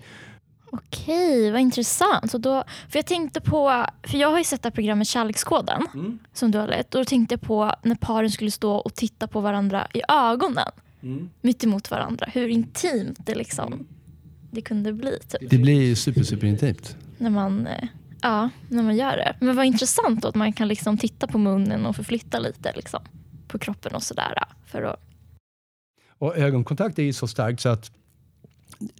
Okej, vad intressant. Så då, för jag tänkte på, för jag har ju sett det här programmet Kärlekskoden mm. som du har lett. Och då tänkte jag på när paren skulle stå och titta på varandra i ögonen mm. mitt emot varandra. Hur intimt det liksom det kunde bli. Typ. Det blir super, super intimt. När man, eh, ja, när man gör det. Men vad intressant då att man kan liksom titta på munnen och förflytta lite liksom, på kroppen och sådär. För att... och ögonkontakt är ju så starkt så att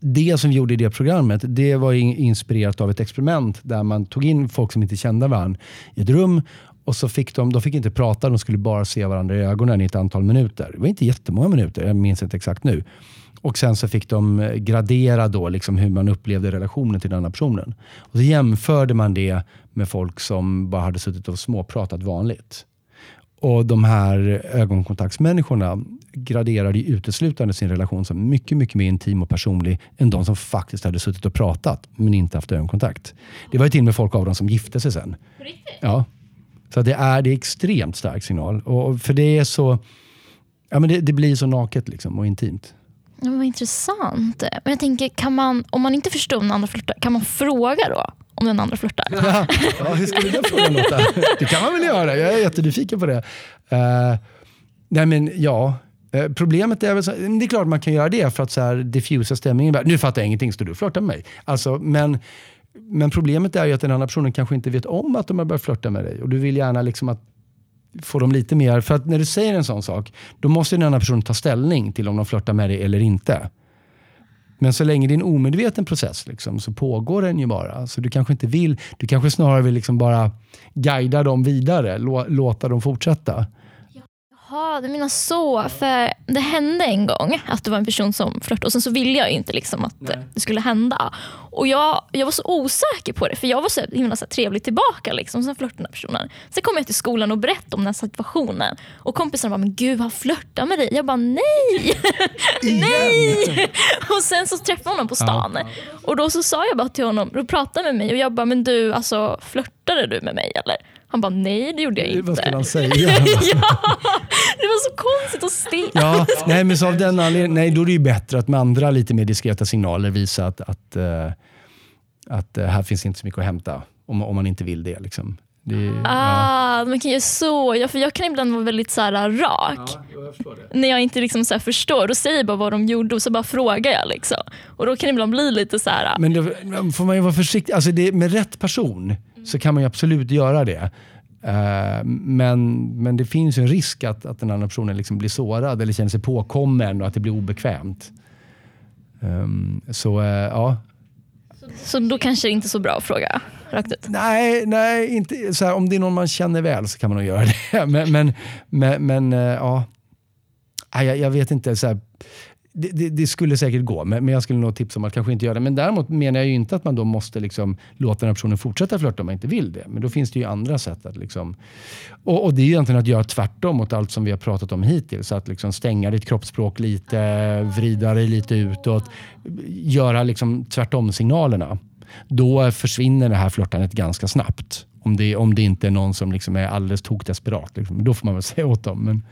det som vi gjorde i det programmet, det var inspirerat av ett experiment där man tog in folk som inte kände varandra i ett rum och så fick de, de fick inte prata, de skulle bara se varandra i ögonen i ett antal minuter. Det var inte jättemånga minuter, jag minns inte exakt nu. Och Sen så fick de gradera då liksom hur man upplevde relationen till den andra personen. Och så jämförde man det med folk som bara hade suttit och småpratat vanligt. Och De här ögonkontaktsmänniskorna graderade uteslutande sin relation som mycket, mycket mer intim och personlig än de som faktiskt hade suttit och pratat men inte haft ögonkontakt. Det var ju till och med folk av dem som gifte sig sen. Ja. Så det är, det är extremt stark signal. Och för det är så... Ja, men det, det blir så naket liksom och intimt. Ja, vad intressant. Men jag tänker, kan man, om man inte förstår om den andra flörtar, kan man fråga då om den andra flörtar? Ja, ja, hur skulle den frågan låta? Det kan man väl göra. Jag är jättenyfiken på det. Uh, nej men ja, eh, Problemet är väl, så, det är klart man kan göra det för att så här, diffusa stämningen. Nu fattar jag ingenting, står du och flörtar med mig? Alltså, men men problemet är ju att den andra personen kanske inte vet om att de har börjat flörta med dig. Och du vill gärna liksom att få dem lite mer... För att när du säger en sån sak, då måste den andra personen ta ställning till om de flörtar med dig eller inte. Men så länge det är en omedveten process liksom, så pågår den ju bara. Så du kanske inte vill, du kanske snarare vill liksom bara guida dem vidare, låta dem fortsätta. Jaha, du menar så. För det hände en gång att det var en person som flörtade och sen så ville jag inte liksom att Nej. det skulle hända. Och jag, jag var så osäker på det för jag var så himla så trevlig tillbaka. Liksom, sen flörtade den här personen. Sen kom jag till skolan och berättade om den här situationen. Och kompisarna bara, men gud han flörtar med dig. Jag bara, nej! nej! och sen så träffade jag honom på stan. Ja. Och då så sa jag bara till honom, och pratade med mig och jag bara, men du alltså flörtade du med mig eller? Han bara, nej det gjorde jag inte. Vad skulle han säga? ja, det var så konstigt och stelt. Ja, nej, men så av den anledningen, nej, då är det ju bättre att med andra lite mer diskreta signaler visa att, att, uh, att uh, här finns inte så mycket att hämta. Om, om man inte vill det. Liksom. Det, ah, ja. Man kan göra så. Ja, för jag kan ibland vara väldigt så här, rak. Ja, jag när jag inte liksom, så här, förstår. Då säger jag bara vad de gjorde och så bara frågar jag. Liksom. Och Då kan det ibland bli lite så här. Men då får man ju vara försiktig. Alltså det, med rätt person så kan man ju absolut göra det. Uh, men, men det finns en risk att, att den andra personen liksom blir sårad eller känner sig påkommen och att det blir obekvämt. Um, så uh, ja. Så då kanske det inte är så bra att fråga rakt ut? Nej, nej inte, så här, om det är någon man känner väl så kan man nog göra det. men men, men, men uh, ja, jag, jag vet inte. Så här, det, det, det, skulle säkert gå, men, men jag skulle nog tipsa om att kanske inte göra det. Men däremot menar jag ju inte att man då måste liksom låta den här personen fortsätta flörta om man inte vill det. Men då finns det ju andra sätt att liksom... Och, och det är egentligen att göra tvärtom mot allt som vi har pratat om hittills. Att liksom stänga ditt kroppsspråk lite, vrida dig lite utåt. Göra liksom tvärtom-signalerna. Då försvinner det här flörtandet ganska snabbt. Om det, om det inte är någon som liksom är alldeles tokdesperat. Liksom. Då får man väl säga åt dem. Men,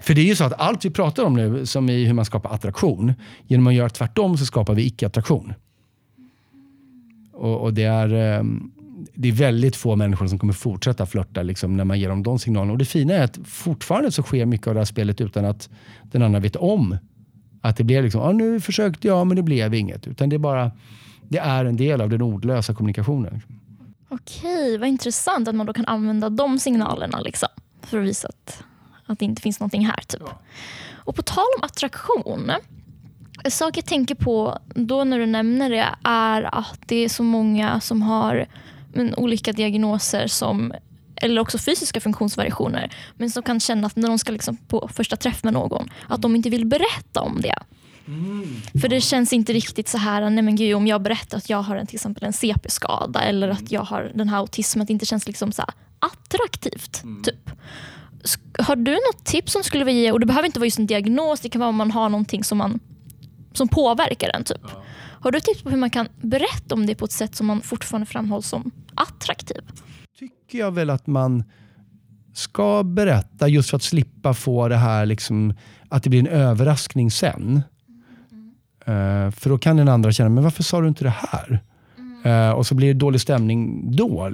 för det är ju så att allt vi pratar om nu, som i hur man skapar attraktion, genom att göra tvärtom så skapar vi icke-attraktion. Och, och, det, är, ehm, det är väldigt få människor som kommer fortsätta flörta liksom, när man ger dem de signalerna. Och det fina är att fortfarande så sker mycket av det här spelet utan att den andra vet om Att det blev liksom, ah, nu försökte jag men det blev inget. Utan det är bara, det är en del av den ordlösa kommunikationen. Okej, vad intressant att man då kan använda de signalerna liksom, för att visa att, att det inte finns någonting här. Typ. Ja. Och på tal om attraktion. En sak jag tänker på då när du nämner det är att det är så många som har men, olika diagnoser som eller också fysiska funktionsvariationer men som kan känna att när de ska liksom på första träff med någon att de inte vill berätta om det. Mm. För det känns inte riktigt så här, nej men gud, om jag berättar att jag har en, till exempel en CP-skada eller att jag har den här autismen, att det inte känns liksom så attraktivt. Mm. Typ. Har du något tips som skulle vilja ge, och det behöver inte vara just en diagnos, det kan vara om man har någonting som, man, som påverkar en. Typ. Ja. Har du tips på hur man kan berätta om det på ett sätt som man fortfarande framhålls som attraktiv? tycker jag väl att man ska berätta just för att slippa få det här liksom, att det blir en överraskning sen. Uh, för då kan den andra känna, men varför sa du inte det här? Uh, och så blir det dålig stämning då.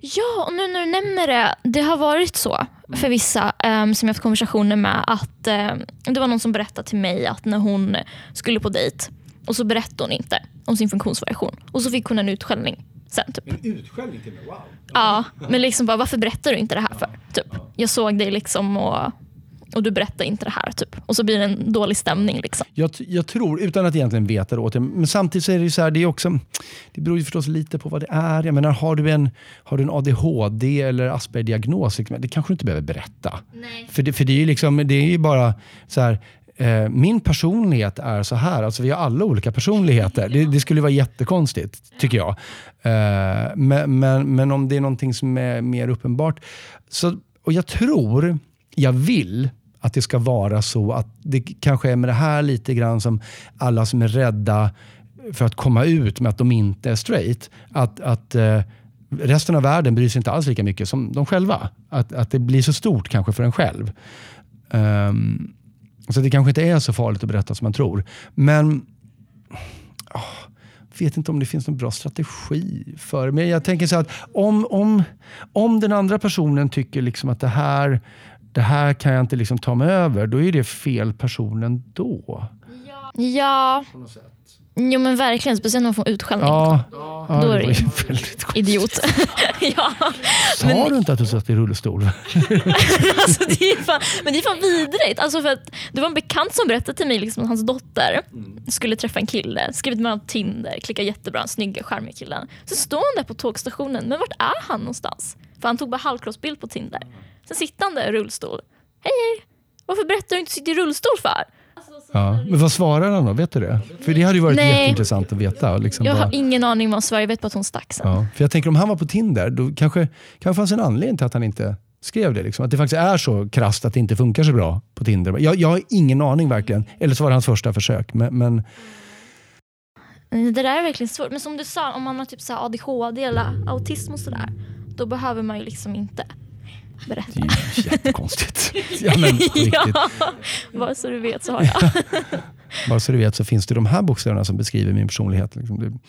Ja, och nu när du nämner det. Det har varit så för vissa um, som jag haft konversationer med att um, det var någon som berättade till mig att när hon skulle på dejt och så berättade hon inte om sin funktionsvariation och så fick hon en utskällning sen. Typ. En utskällning till mig? Wow. Ja, men liksom bara varför berättar du inte det här för? Typ. Jag såg dig liksom och, och du berättar inte det här. Typ. Och så blir det en dålig stämning. Liksom. Jag, jag tror, utan att egentligen veta det åt det, men samtidigt så är det så här, det är också, det beror ju förstås lite på vad det är. Jag menar, har du en, har du en ADHD eller Asperger-diagnos, liksom, det kanske du inte behöver berätta. Nej. För, det, för det är ju liksom, det är ju bara så här, Eh, min personlighet är så här. Alltså vi har alla olika personligheter. Det, det skulle vara jättekonstigt, tycker jag. Eh, men, men, men, om det är någonting som är mer uppenbart. Så, och jag tror, jag vill att det ska vara så att det kanske är med det här lite grann som alla som är rädda för att komma ut med att de inte är straight. Att, att eh, resten av världen bryr sig inte alls lika mycket som de själva. Att, att det blir så stort kanske för en själv. Um, så det kanske inte är så farligt att berätta som man tror. Men oh, vet inte om det finns någon bra strategi för det. Men jag tänker så att om, om, om den andra personen tycker liksom att det här, det här kan jag inte liksom ta mig över, då är det fel person ändå. Ja. ja. Jo men verkligen, speciellt när man får utskällning. Ja, ja, Då är det väldigt idiot. ja, Sa men... du inte att du satt i rullstol? alltså, det är fan, men det är fan vidrigt. Alltså för att det var en bekant som berättade till mig liksom, att hans dotter skulle träffa en kille, skrivit med honom på Tinder, klickar jättebra, en snygga, charmiga killen. Så står han där på tågstationen, men vart är han någonstans? För han tog bara halvkroppsbild på Tinder. Sen han i rullstol. Hej hej, varför berättar du inte sitter i rullstol för? Ja. Men vad svarar han då? Vet du det? För det hade ju varit Nej. jätteintressant att veta. Liksom jag bara... har ingen aning om vad Sverige vet bara att hon stack sen. Ja. För jag tänker om han var på Tinder, då kanske, kanske fanns en anledning till att han inte skrev det. Liksom. Att det faktiskt är så krasst att det inte funkar så bra på Tinder. Jag, jag har ingen aning verkligen. Eller så var det hans första försök. Men, men... Det där är verkligen svårt. Men som du sa, om man har typ så ADHD eller autism och sådär. Då behöver man ju liksom inte berätta. Det är ju jättekonstigt. ja, men, ja, bara så du vet så har jag. bara så du vet så finns det de här bokstäverna som beskriver min personlighet. Liksom.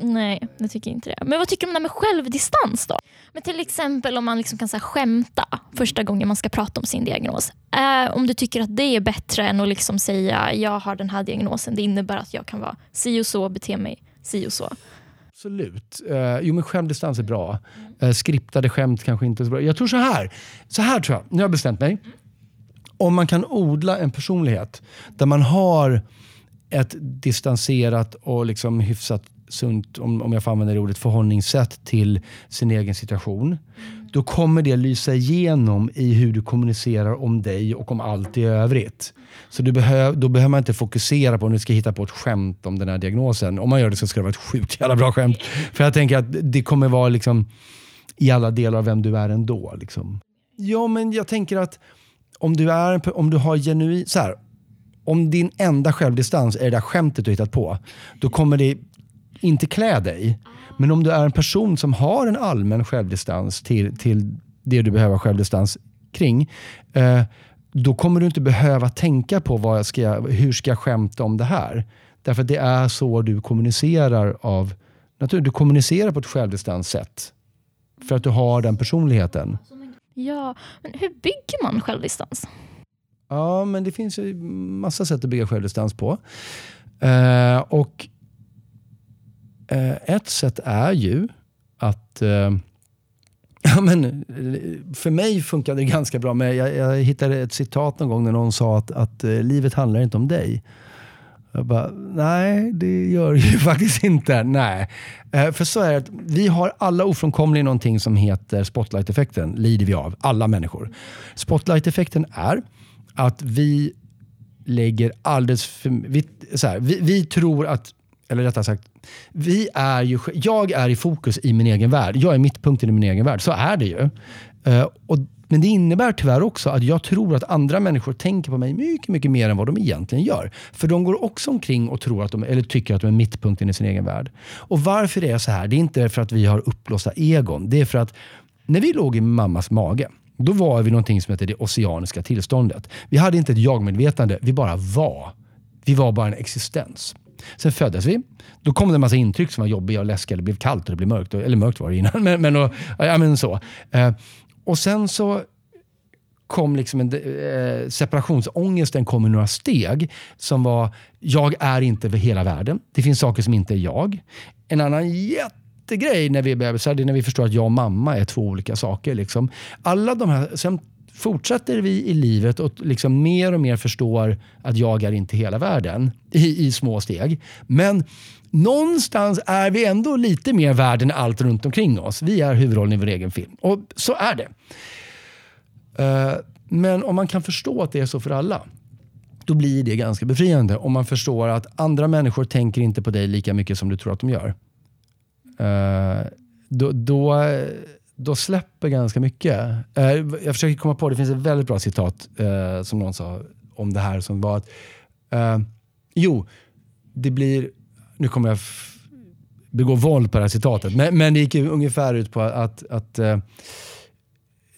Nej, jag tycker inte det. Men vad tycker du om det med självdistans då? Men till exempel om man liksom kan så här, skämta första gången man ska prata om sin diagnos. Eh, om du tycker att det är bättre än att liksom säga jag har den här diagnosen. Det innebär att jag kan vara si och så, bete mig si och så. Absolut. Uh, jo, men skämdistans är bra. Uh, skriptade skämt kanske inte är så bra. Jag tror så här. Så här tror jag. Nu har jag bestämt mig. Om man kan odla en personlighet där man har ett distanserat och liksom hyfsat sunt, om, om jag får använda det ordet, förhållningssätt till sin egen situation. Då kommer det lysa igenom i hur du kommunicerar om dig och om allt i övrigt. Så du behöv, då behöver man inte fokusera på om du ska hitta på ett skämt om den här diagnosen. Om man gör det så ska det vara ett sjukt jävla bra skämt. För jag tänker att det kommer vara liksom i alla delar av vem du är ändå. Liksom. Ja, men jag tänker att om du, är, om du har genuin... Så här, om din enda självdistans är det där skämtet du hittat på, då kommer det inte klä dig. Men om du är en person som har en allmän självdistans till, till det du behöver självdistans kring, eh, då kommer du inte behöva tänka på vad jag ska, hur ska jag skämta om det här. Därför att det är så du kommunicerar av natur. Du kommunicerar på ett självdistans sätt. För att du har den personligheten. Ja, men hur bygger man självdistans? Ja, men det finns ju massa sätt att bygga självdistans på. Eh, och Eh, ett sätt är ju att eh, Ja, men, för mig funkade det ganska bra. Men jag, jag hittade ett citat någon gång när någon sa att, att eh, livet handlar inte om dig. Jag bara, nej det gör det ju faktiskt inte. Nej. Eh, för så är det vi har alla ofrånkomligen någonting som heter spotlight-effekten. lider vi av, alla människor. Spotlight-effekten är att vi lägger alldeles för... Vi, så här, vi, vi tror att eller rättare sagt, vi är ju, jag är i fokus i min egen värld. Jag är mittpunkten i min egen värld. Så är det ju. Uh, och, men det innebär tyvärr också att jag tror att andra människor tänker på mig mycket, mycket mer än vad de egentligen gör. För de går också omkring och tror att de, eller tycker att de är mittpunkten i sin egen värld. Och varför det är så här, det är inte för att vi har uppblåsta egon. Det är för att när vi låg i mammas mage, då var vi någonting som heter det oceaniska tillståndet. Vi hade inte ett jag-medvetande, vi bara var. Vi var bara en existens. Sen föddes vi. Då kom det en massa intryck som var jobbiga och läskiga. Det blev kallt och det blev mörkt. Eller mörkt var det innan. Men, men, och, ja, men så. Eh, och sen så kom liksom en, eh, separationsångesten kom i några steg. Som var, jag är inte för hela världen. Det finns saker som inte är jag. En annan jättegrej när vi är bebisar, det är när vi förstår att jag och mamma är två olika saker. Liksom. Alla de här, sen fortsätter vi i livet och liksom mer och mer förstår att jag är inte hela världen i, i små steg. Men någonstans är vi ändå lite mer världen allt runt omkring oss. Vi är huvudrollen i vår egen film. Och så är det. Uh, men om man kan förstå att det är så för alla, då blir det ganska befriande. Om man förstår att andra människor tänker inte på dig lika mycket som du tror att de gör. Uh, då, då då släpper ganska mycket. Eh, jag försöker komma på, det finns ett väldigt bra citat eh, som någon sa om det här som var att, eh, jo, det blir, nu kommer jag begå våld på det här citatet, men, men det gick ungefär ut på att, att eh,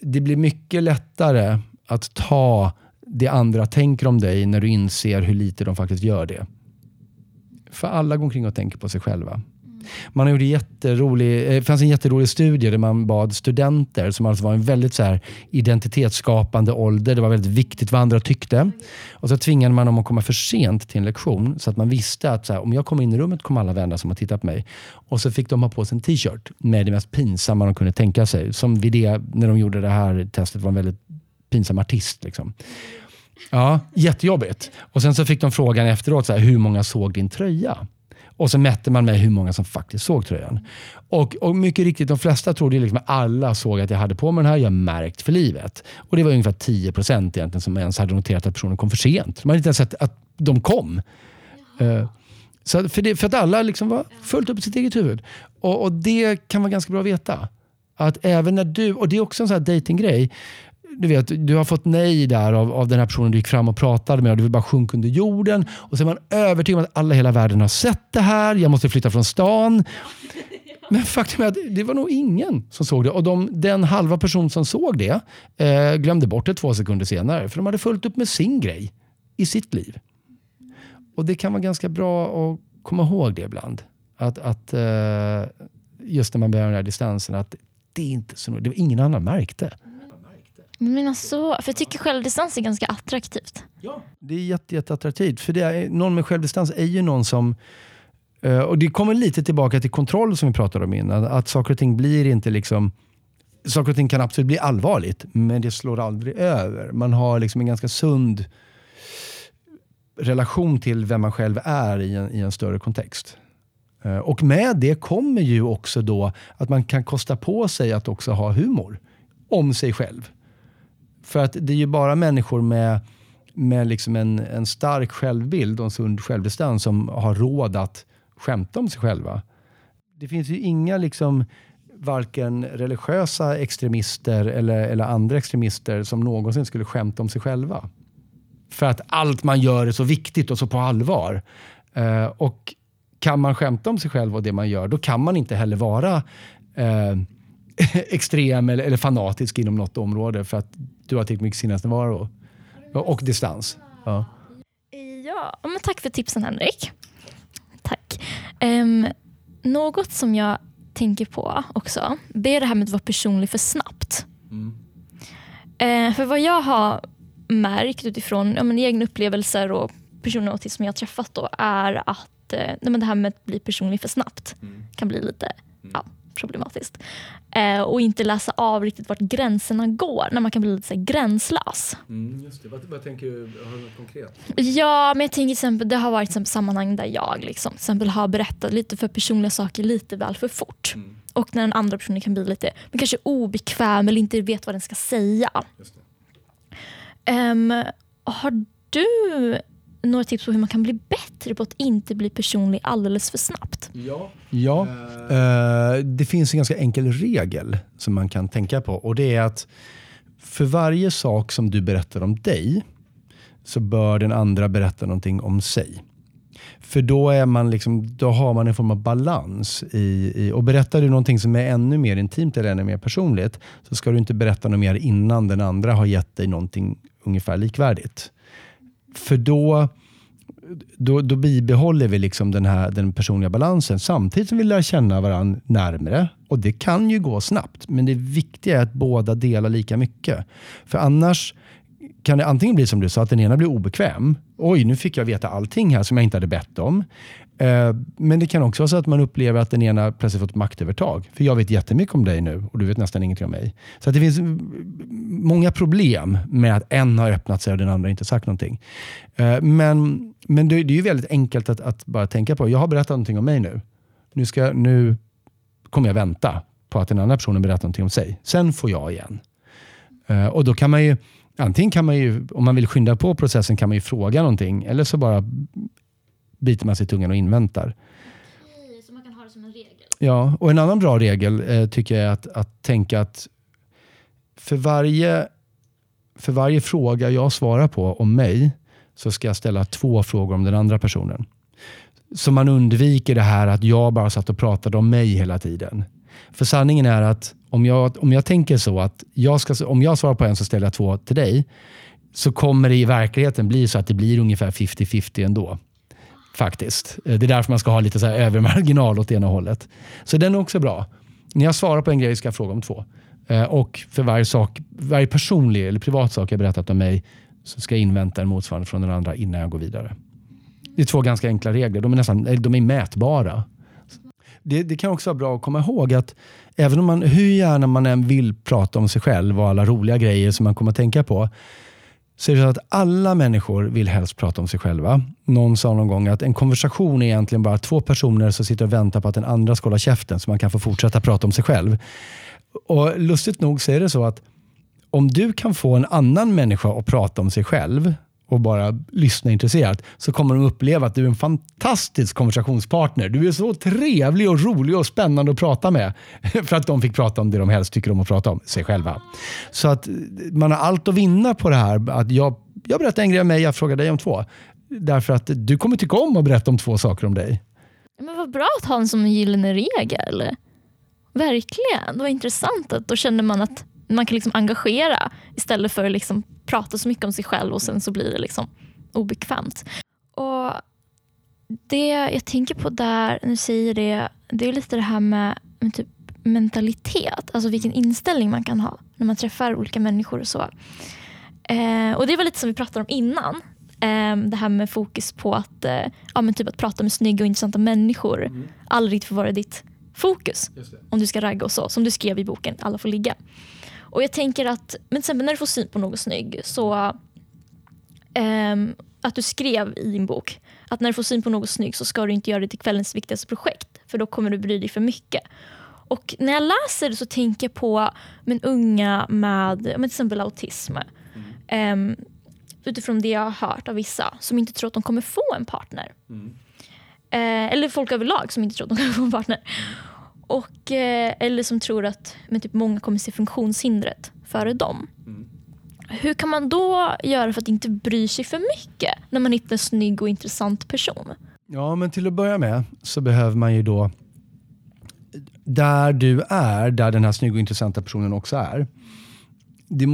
det blir mycket lättare att ta det andra tänker om dig när du inser hur lite de faktiskt gör det. För alla går omkring och tänker på sig själva. Man gjorde jätterolig, eh, det fanns en jätterolig studie där man bad studenter, som alltså var en väldigt så här identitetsskapande ålder, det var väldigt viktigt vad andra tyckte. Och så tvingade man dem att komma för sent till en lektion, så att man visste att så här, om jag kom in i rummet kommer alla vänner som har tittat på mig. Och så fick de ha på sig en t-shirt med det mest pinsamma de kunde tänka sig. Som vid det, när de gjorde det här testet, var en väldigt pinsam artist. Liksom. Ja, jättejobbigt. Och sen så fick de frågan efteråt, så här, hur många såg din tröja? Och så mätte man med hur många som faktiskt såg tröjan. Och, och mycket riktigt, de flesta trodde liksom att alla såg att jag hade på mig den här. Jag märkt för livet. Och det var ungefär 10 procent egentligen som ens hade noterat att personen kom för sent. Man hade inte ens sett att de kom. Uh, så för, det, för, att alla liksom var fullt upp i sitt eget huvud. Och, och, det kan vara ganska bra att veta. Att även när du, och det är också en sån här datinggrej du vet, du har fått nej där av, av den här personen du gick fram och pratade med och du vill bara sjunka under jorden. Och så är man övertygad om att alla i hela världen har sett det här. Jag måste flytta från stan. Men faktum är att det var nog ingen som såg det. Och de, den halva person som såg det eh, glömde bort det två sekunder senare. För de hade fullt upp med sin grej i sitt liv. Och det kan vara ganska bra att komma ihåg det ibland. Att, att eh, just när man börjar den här distansen, att det är inte så det var ingen annan märkte. Men alltså, för jag tycker självdistans är ganska attraktivt. Ja, det är jätte, jätteattraktivt. För det är, någon med självdistans är ju någon som eh, och Det kommer lite tillbaka till kontroll som vi pratade om innan. Att saker och ting blir inte liksom... Saker och ting kan absolut bli allvarligt, men det slår aldrig över. Man har liksom en ganska sund relation till vem man själv är i en, i en större kontext. Eh, och med det kommer ju också då att man kan kosta på sig att också ha humor om sig själv. För att det är ju bara människor med, med liksom en, en stark självbild och en sund självdistans som har råd att skämta om sig själva. Det finns ju inga liksom varken religiösa extremister eller, eller andra extremister som någonsin skulle skämta om sig själva. För att allt man gör är så viktigt och så på allvar. Eh, och kan man skämta om sig själv och det man gör, då kan man inte heller vara eh, extrem eller, eller, fanatisk inom något område för att du har tillräckligt mycket sinnesnärvaro och, distans. Ja. Ja, men tack för tipsen Henrik. Tack. Um, något som jag tänker på också, det är det här med att vara personlig för snabbt. Mm. Uh, för vad jag har märkt utifrån ja, men egna upplevelser och personer med autism jag har träffat då, är att eh, det här med att bli personlig för snabbt kan bli lite ja, problematiskt. Eh, och inte läsa av riktigt vart gränserna går, när man kan bli lite så här, gränslös. Mm, just det. Vad, vad tänker du? Har du något konkret? Ja, men jag tänker till exempel, det har varit exempel sammanhang där jag liksom, till exempel har berättat lite för personliga saker lite väl för fort. Mm. Och när den andra personen kan bli lite men kanske obekväm eller inte vet vad den ska säga. Just det. Ehm, har du några tips på hur man kan bli bättre på att inte bli personlig alldeles för snabbt? Ja. ja. Eh, det finns en ganska enkel regel som man kan tänka på. Och Det är att för varje sak som du berättar om dig så bör den andra berätta någonting om sig. För då, är man liksom, då har man en form av balans. I, i, och Berättar du någonting som är ännu mer intimt eller ännu mer personligt så ska du inte berätta något mer innan den andra har gett dig någonting ungefär likvärdigt. För då, då, då bibehåller vi liksom den, här, den personliga balansen samtidigt som vi lär känna varandra närmre. Och Det kan ju gå snabbt, men det viktiga är att båda delar lika mycket. För annars kan det antingen bli som du sa, att den ena blir obekväm. Oj, nu fick jag veta allting här som jag inte hade bett om. Eh, men det kan också vara så att man upplever att den ena plötsligt fått maktövertag. För jag vet jättemycket om dig nu och du vet nästan ingenting om mig. Så att det finns många problem med att en har öppnat sig och den andra inte sagt någonting. Eh, men, men det det är ju väldigt enkelt att, att bara tänka på. Jag har berättat någonting om mig nu. Nu, ska, nu kommer jag vänta på att den andra personen berättar någonting om sig. Sen får jag igen. Eh, och då kan man ju Antingen kan man ju, om man vill skynda på processen, kan man ju fråga någonting. Eller så bara biter man sig i tungan och inväntar. Så man kan ha det som en regel? Ja, och en annan bra regel eh, tycker jag är att, att tänka att för varje, för varje fråga jag svarar på om mig så ska jag ställa två frågor om den andra personen. Så man undviker det här att jag bara satt och pratade om mig hela tiden. För sanningen är att om jag, om jag tänker så att jag ska, om jag svarar på en så ställer jag två till dig, så kommer det i verkligheten bli så att det blir ungefär 50-50 ändå. Faktiskt. Eh, det är därför man ska ha lite så här övermarginal åt ena hållet. Så den är också bra. När jag svarar på en grej ska jag fråga om två. Eh, och för varje, sak, varje personlig eller privat sak jag berättat om mig så ska jag invänta en motsvarande från den andra innan jag går vidare. Det är två ganska enkla regler. De är, nästan, eh, de är mätbara. Det, det kan också vara bra att komma ihåg att även om man, hur gärna man än vill prata om sig själv och alla roliga grejer som man kommer att tänka på, så är det så att alla människor vill helst prata om sig själva. Någon sa någon gång att en konversation är egentligen bara två personer som sitter och väntar på att den andra ska hålla käften så man kan få fortsätta prata om sig själv. Och Lustigt nog så är det så att om du kan få en annan människa att prata om sig själv och bara lyssna intresserat så kommer de uppleva att du är en fantastisk konversationspartner. Du är så trevlig och rolig och spännande att prata med. För att de fick prata om det de helst tycker om att prata om, sig själva. Så att eh, man har allt att vinna på det här. Att jag, jag berättar en grej om mig, jag frågar dig om två. Därför att du kommer tycka om att berätta om två saker om dig. Men vad bra att ha en som en gyllene regel. Verkligen, det var intressant. Att då kände man att man kan liksom engagera istället för att liksom prata så mycket om sig själv och sen så blir det liksom obekvämt. Och Det jag tänker på där, när du säger det, det är lite det här med, med typ mentalitet. Alltså vilken inställning man kan ha när man träffar olika människor och så. Eh, och Det var lite som vi pratade om innan. Eh, det här med fokus på att, eh, ja, men typ att prata med snygga och intressanta människor Mm. aldrig får vara ditt fokus om du ska ragga och så. Som du skrev i boken Alla får ligga. Och jag tänker att, men till exempel när du får syn på något snygg så ehm, att du skrev i din bok att när du får syn på något snygg så ska du inte göra det till kvällens viktigaste projekt för då kommer du bry dig för mycket. Och när jag läser det så tänker jag på men unga med men till exempel autism. Ehm, utifrån det jag har hört av vissa som inte tror att de kommer få en partner. Eh, eller folk överlag som inte tror att de kommer få en partner. Och, eh, eller som tror att men typ många kommer se funktionshindret före dem. Hur kan man då göra för att inte bry sig för mycket när man hittar en snygg och intressant person? Ja, men till att börja med så behöver man ju då, där du är, där den här snygga och intressanta personen också är. Det,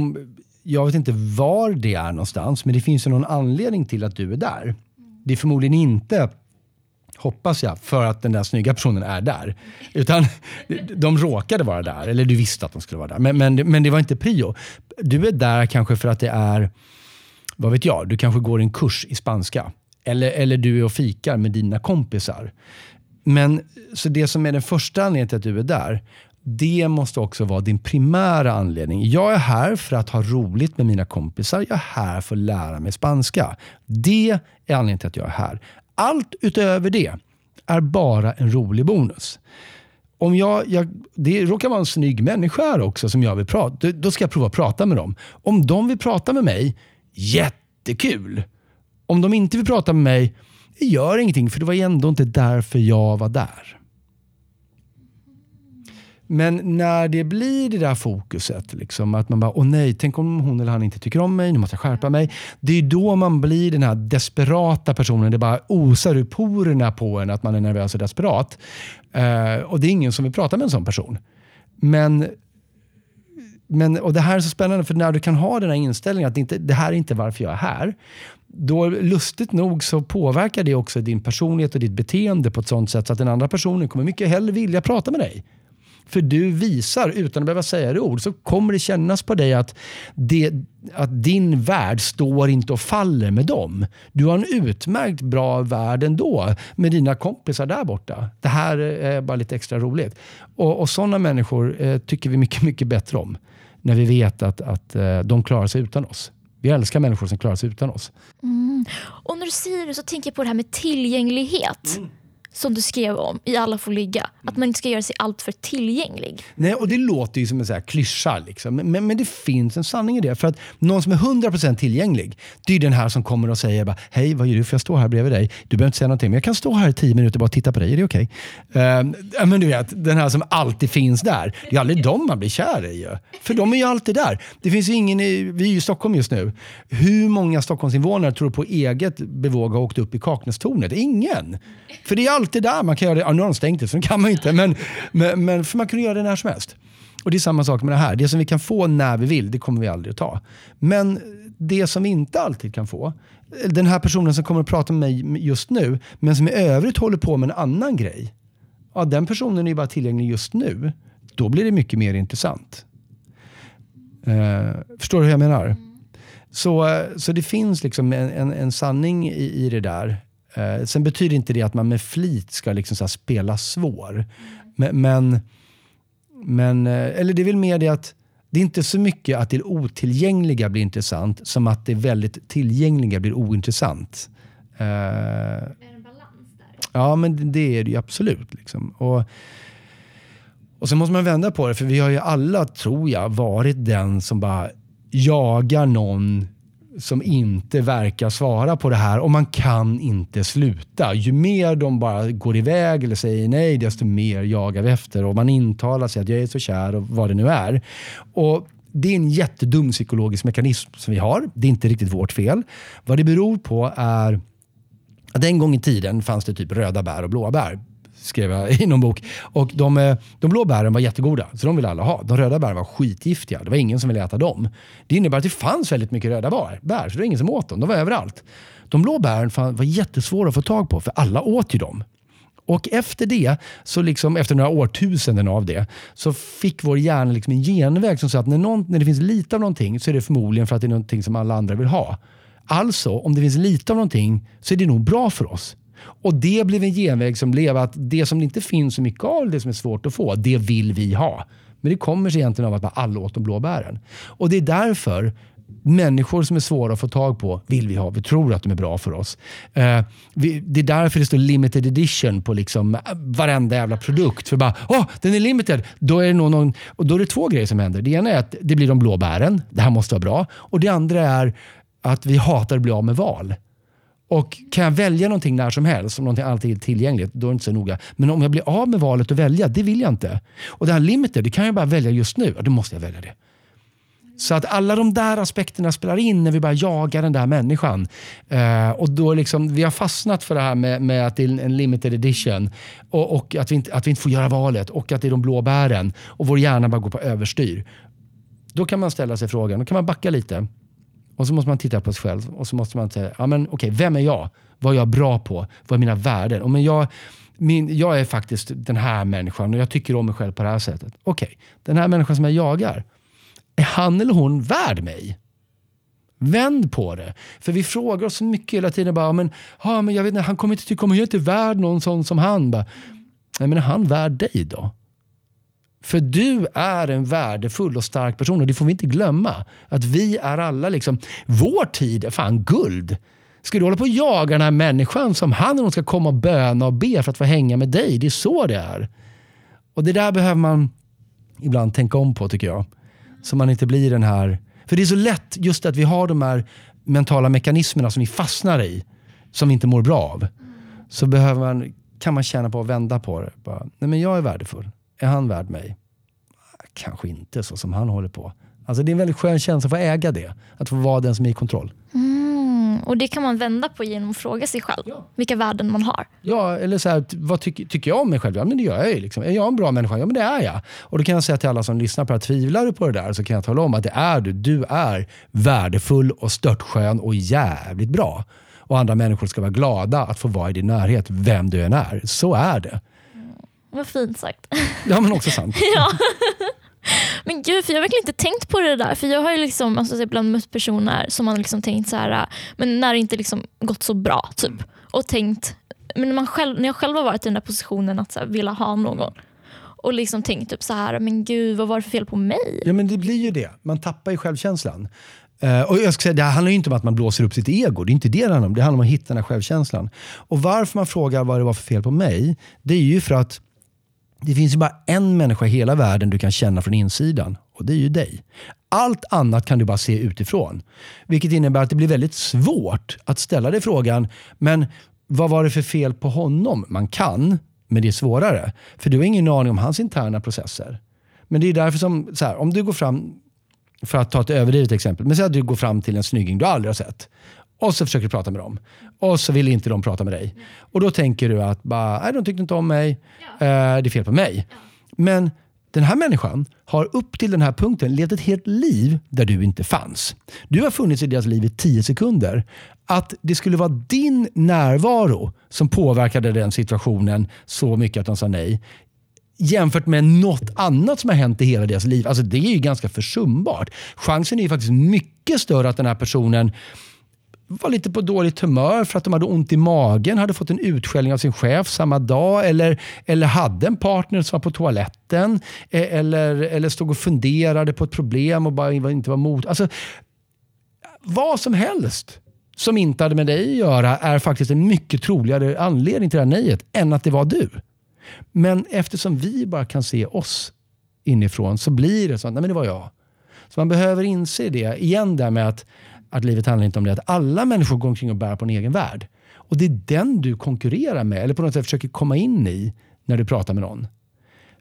jag vet inte var det är någonstans, men det finns ju någon anledning till att du är där. Det är förmodligen inte, hoppas jag, för att den där snygga personen är där. Utan de råkade vara där, eller du visste att de skulle vara där. Men, men, men det var inte prio. Du är där kanske för att det är vad vet jag, du kanske går en kurs i spanska. Eller, eller du är och fikar med dina kompisar. Men så det som är den första anledningen till att du är där, det måste också vara din primära anledning. Jag är här för att ha roligt med mina kompisar. Jag är här för att lära mig spanska. Det är anledningen till att jag är här. Allt utöver det är bara en rolig bonus. Om jag, jag, det råkar vara en snygg människa här också som jag vill prata Då ska jag prova att prata med dem. Om de vill prata med mig, jättekul. Om de inte vill prata med mig, det gör ingenting för det var ändå inte därför jag var där. Men när det blir det där fokuset, liksom, att man bara, åh nej, tänk om hon eller han inte tycker om mig, nu måste jag skärpa mig. Det är då man blir den här desperata personen. Det bara osar ur porerna på en att man är nervös och desperat. Uh, och det är ingen som vill prata med en sån person. Men, men, och det här är så spännande, för när du kan ha den här inställningen att det, inte, det här är inte varför jag är här. Då lustigt nog så påverkar det också din personlighet och ditt beteende på ett sånt sätt så att den andra personen kommer mycket hellre vilja prata med dig. För du visar, utan att behöva säga det ord, så kommer det kännas på dig att, det, att din värld står inte och faller med dem. Du har en utmärkt bra värld ändå med dina kompisar där borta. Det här är bara lite extra roligt. Och, och sådana människor eh, tycker vi mycket, mycket bättre om. När vi vet att, att eh, de klarar sig utan oss. Vi älskar människor som klarar sig utan oss. Mm. Och när du säger det så tänker jag på det här med tillgänglighet. Mm som du skrev om i Alla får ligga. Att man inte ska göra sig alltför tillgänglig. Nej, och det låter ju som en så här klyscha. Liksom. Men, men det finns en sanning i det. För att någon som är 100% tillgänglig, det är den här som kommer och säger bara, Hej, vad gör du? Får jag stå här bredvid dig? Du behöver inte säga någonting, men jag kan stå här i tio minuter och bara titta på dig. Är det okej? Okay? Uh, men du vet, den här som alltid finns där. Det är aldrig dem man blir kär i. För de är ju alltid där. Det finns ingen i, vi är ju i Stockholm just nu. Hur många Stockholmsinvånare tror du på eget bevåg har åkt upp i Kaknästornet? Ingen. För det är alltid där man kan göra det. Ja, nu har de stängt det så det kan man inte. Men, men, men för man kan göra det när som helst. Och det är samma sak med det här. Det som vi kan få när vi vill, det kommer vi aldrig att ta. Men det som vi inte alltid kan få, den här personen som kommer att prata med mig just nu, men som i övrigt håller på med en annan grej. Ja, den personen är ju bara tillgänglig just nu. Då blir det mycket mer intressant. Uh, förstår du hur jag menar? Så, så det finns liksom en, en, en sanning i, i det där. Eh, sen betyder inte det att man med flit ska liksom så spela svår. Men, men, men, eh, eller det är väl mer det att det är inte så mycket att det otillgängliga blir intressant som att det väldigt tillgängliga blir ointressant. Eh, är det en balans där? Ja, men det är det ju absolut. Liksom. Och, och så måste man vända på det, för vi har ju alla, tror jag, varit den som bara jagar någon som inte verkar svara på det här och man kan inte sluta. Ju mer de bara går iväg eller säger nej, desto mer jagar vi efter och man intalar sig att jag är så kär och vad det nu är. Och det är en jättedum psykologisk mekanism som vi har. Det är inte riktigt vårt fel. Vad det beror på är att en gång i tiden fanns det typ röda bär och blåa bär skrev jag i någon bok. Och de, eh, de blå bären var jättegoda, så de ville alla ha. De röda bären var skitgiftiga. Det var ingen som ville äta dem. Det innebär att det fanns väldigt mycket röda bär, bär så det var ingen som åt dem. De var överallt. De blå bären var jättesvåra att få tag på, för alla åt ju dem. Och efter det, så liksom, efter några årtusenden av det, så fick vår hjärna liksom en genväg som sa att när, någon, när det finns lite av någonting så är det förmodligen för att det är någonting som alla andra vill ha. Alltså, om det finns lite av någonting så är det nog bra för oss. Och det blev en genväg som blev att det som det inte finns så mycket av, det som är svårt att få, det vill vi ha. Men det kommer sig egentligen av att alla åt de blå bären. Och det är därför människor som är svåra att få tag på vill vi ha. Vi tror att de är bra för oss. Uh, vi, det är därför det står limited edition på liksom eh, varenda jävla produkt. För bara, åh, oh, den är limited. Då är, det någon, och då är det två grejer som händer. Det ena är att det blir de blå bären. Det här måste vara bra. Och det andra är att vi hatar att bli av med val. Och kan jag välja någonting när som helst, om någonting alltid är tillgängligt, då är det inte så noga. Men om jag blir av med valet att välja, det vill jag inte. Och det här limited, det kan jag bara välja just nu. Ja, då måste jag välja det. Så att alla de där aspekterna spelar in när vi bara jagar den där människan. Eh, och då liksom, vi har fastnat för det här med, med att det är en limited edition och, och, att, vi inte, att vi inte får göra valet och att det är de blå bären. Och vår hjärna bara går på överstyr. Då kan man ställa sig frågan, då kan man backa lite. Och så måste man titta på sig själv och så måste man säga, ja, men, okay, vem är jag? Vad är jag bra på? Vad är mina värden? Och men jag, min, jag är faktiskt den här människan och jag tycker om mig själv på det här sättet. Okej, okay, den här människan som jag jagar, är han eller hon värd mig? Vänd på det. För vi frågar oss så mycket hela tiden. Bara, men, ja, men jag vet inte, han kommer inte tycka om mig. Jag är inte värd någon sån som han. Bara, Nej, men är han värd dig då? För du är en värdefull och stark person och det får vi inte glömma. Att vi är alla liksom, vår tid är fan guld. Ska du hålla på och jaga den här människan som han och ska komma och böna och be för att få hänga med dig? Det är så det är. Och det där behöver man ibland tänka om på tycker jag. Så man inte blir den här... För det är så lätt just att vi har de här mentala mekanismerna som vi fastnar i. Som vi inte mår bra av. Så behöver man, kan man känna på att vända på det. Bara, Nej men jag är värdefull. Är han värd mig? Kanske inte så som han håller på. Alltså det är en väldigt skön känsla att få äga det. Att få vara den som är i kontroll. Mm, och det kan man vända på genom att fråga sig själv Ja. vilka värden man har. Ja, eller så här, vad tycker, tycker jag om mig själv? Ja, men det gör jag ju. Liksom. Är jag en bra människa? Ja, men det är jag. Och då kan jag säga till alla som lyssnar på det här, tvivlar du på det där så kan jag tala om att det är du. Du är värdefull och störtskön och jävligt bra. Och andra människor ska vara glada att få vara i din närhet, vem du än är. Så är det. Vad fint sagt. Ja, men också sant. ja. Men gud, för jag har verkligen inte tänkt på det där. För Jag har ju liksom, alltså, ibland mött personer som har liksom tänkt så här, men när det inte liksom gått så bra. typ. Och tänkt, men när, man själv, när jag själv har varit i den där positionen att så här, vilja ha någon. Och liksom tänkt typ så här, men gud vad var det för fel på mig? Ja, men det blir ju det. Man tappar ju självkänslan. Eh, och jag ska säga, det här handlar ju inte om att man blåser upp sitt ego. Det är inte det det handlar om. Det handlar om att hitta den här självkänslan. Och varför man frågar vad det var för fel på mig, det är ju för att det finns ju bara en människa i hela världen du kan känna från insidan. Och det är ju dig. Allt annat kan du bara se utifrån. Vilket innebär att det blir väldigt svårt att ställa dig frågan, men vad var det för fel på honom? Man kan, men det är svårare. För du har ingen aning om hans interna processer. Men det är därför som, så här, om du går fram, för att ta ett överdrivet exempel, men säg att du går fram till en snygging du aldrig har sett. Och så försöker du prata med dem. Och så vill inte de prata med dig. Och då tänker du att bara, nej, de tyckte inte om mig. Eh, det är fel på mig. Men den här människan har upp till den här punkten levt ett helt liv där du inte fanns. Du har funnits i deras liv i tio sekunder. Att det skulle vara din närvaro som påverkade den situationen så mycket att de sa nej jämfört med något annat som har hänt i hela deras liv. Alltså det är ju ganska försumbart. Chansen är ju faktiskt mycket större att den här personen var lite på dåligt humör för att de hade ont i magen, hade fått en utskällning av sin chef samma dag eller, eller hade en partner som var på toaletten e, eller, eller stod och funderade på ett problem och bara inte var mot. Alltså, vad som helst som inte hade med dig att göra är faktiskt en mycket troligare anledning till det här nejet än att det var du. Men eftersom vi bara kan se oss inifrån så blir det så att nej men det var jag. Så man behöver inse det. Igen där med att, att livet handlar inte om det. Att alla människor går omkring och bär på en egen värld. Och det är den du konkurrerar med eller på något sätt försöker komma in i när du pratar med någon.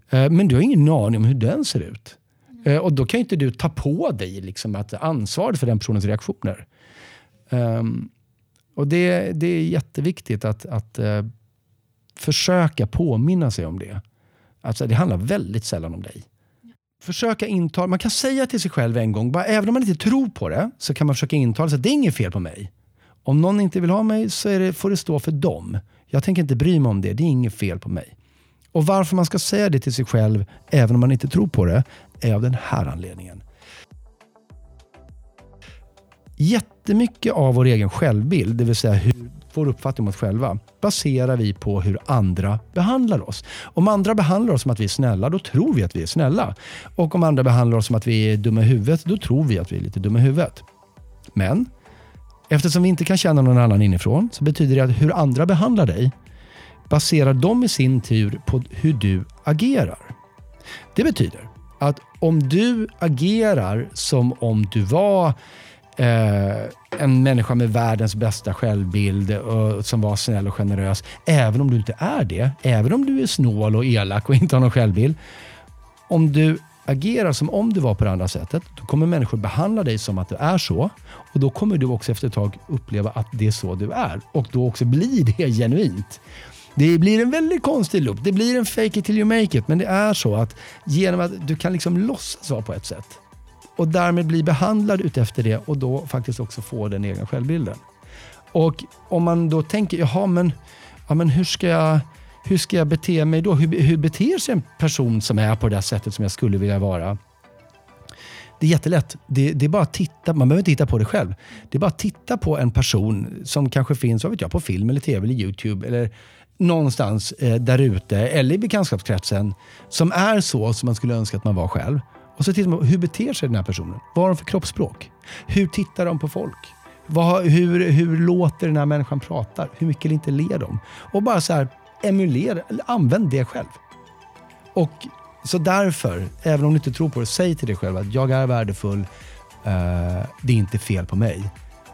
Eh, men du har ingen aning om hur den ser ut. Eh, och då kan ju inte du ta på dig liksom att ansvaret för den personens reaktioner. Ehm, och det, det är jätteviktigt att, att eh, försöka påminna sig om det. Alltså, det handlar väldigt sällan om dig. Försöka intala, man kan säga till sig själv en gång, bara, även om man inte tror på det, så kan man försöka intala sig att det är inget fel på mig. Om någon inte vill ha mig så är det, får det stå för dem. Jag tänker inte bry mig om det, det är inget fel på mig. Och varför man ska säga det till sig själv, även om man inte tror på det, är av den här anledningen. Jättemycket av vår egen självbild, det vill säga hur, vår uppfattning om oss själva, baserar vi på hur andra behandlar oss. Om andra behandlar oss som att vi är snälla, då tror vi att vi är snälla. Och om andra behandlar oss som att vi är dumma i huvudet, då tror vi att vi är lite dumma i huvudet. Men eftersom vi inte kan känna någon annan inifrån, så betyder det att hur andra behandlar dig baserar de i sin tur på hur du agerar. Det betyder att om du agerar som om du var eh, en människa med världens bästa självbild och, som var snäll och generös, även om du inte är det, även om du är snål och elak och inte har någon självbild. Om du agerar som om du var på det andra sättet, då kommer människor behandla dig som att du är så. Och Då kommer du också efter ett tag uppleva att det är så du är. Och då också blir det genuint. Det blir en väldigt konstig loop. Det blir en fake it till you make it. Men det är så att genom att du kan liksom låtsas vara på ett sätt och därmed bli behandlad utefter det och då faktiskt också få den egna självbilden. Och om man då tänker, jaha men, ja, men hur, ska jag, hur ska jag bete mig då? Hur, hur beter sig en person som är på det sättet som jag skulle vilja vara? Det är jättelätt. Det, det är bara att titta. Man behöver inte hitta på det själv. Det är bara att titta på en person som kanske finns vad vet jag, på film, eller tv eller YouTube. Eller någonstans eh, där ute, eller i bekantskapskretsen, som är så som man skulle önska att man var själv. Och så tittar man på hur beter sig den här personen? Vad har de för kroppsspråk? Hur tittar de på folk? Vad, hur, hur låter den här människan prata? Hur mycket eller inte ler de? Och bara så här, emulera, eller använd det själv. Och så därför, även om du inte tror på det, säg till dig själv att jag är värdefull. Eh, det är inte fel på mig.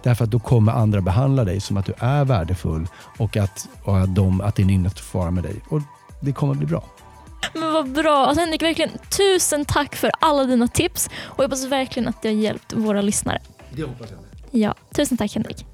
Därför att då kommer andra behandla dig som att du är värdefull och att, och att, de, att det är en att vara med dig. Och det kommer bli bra. Men vad bra. Alltså Henrik, verkligen tusen tack för alla dina tips och jag hoppas verkligen att det har hjälpt våra lyssnare. Det hoppas jag. Ja, tusen tack Henrik.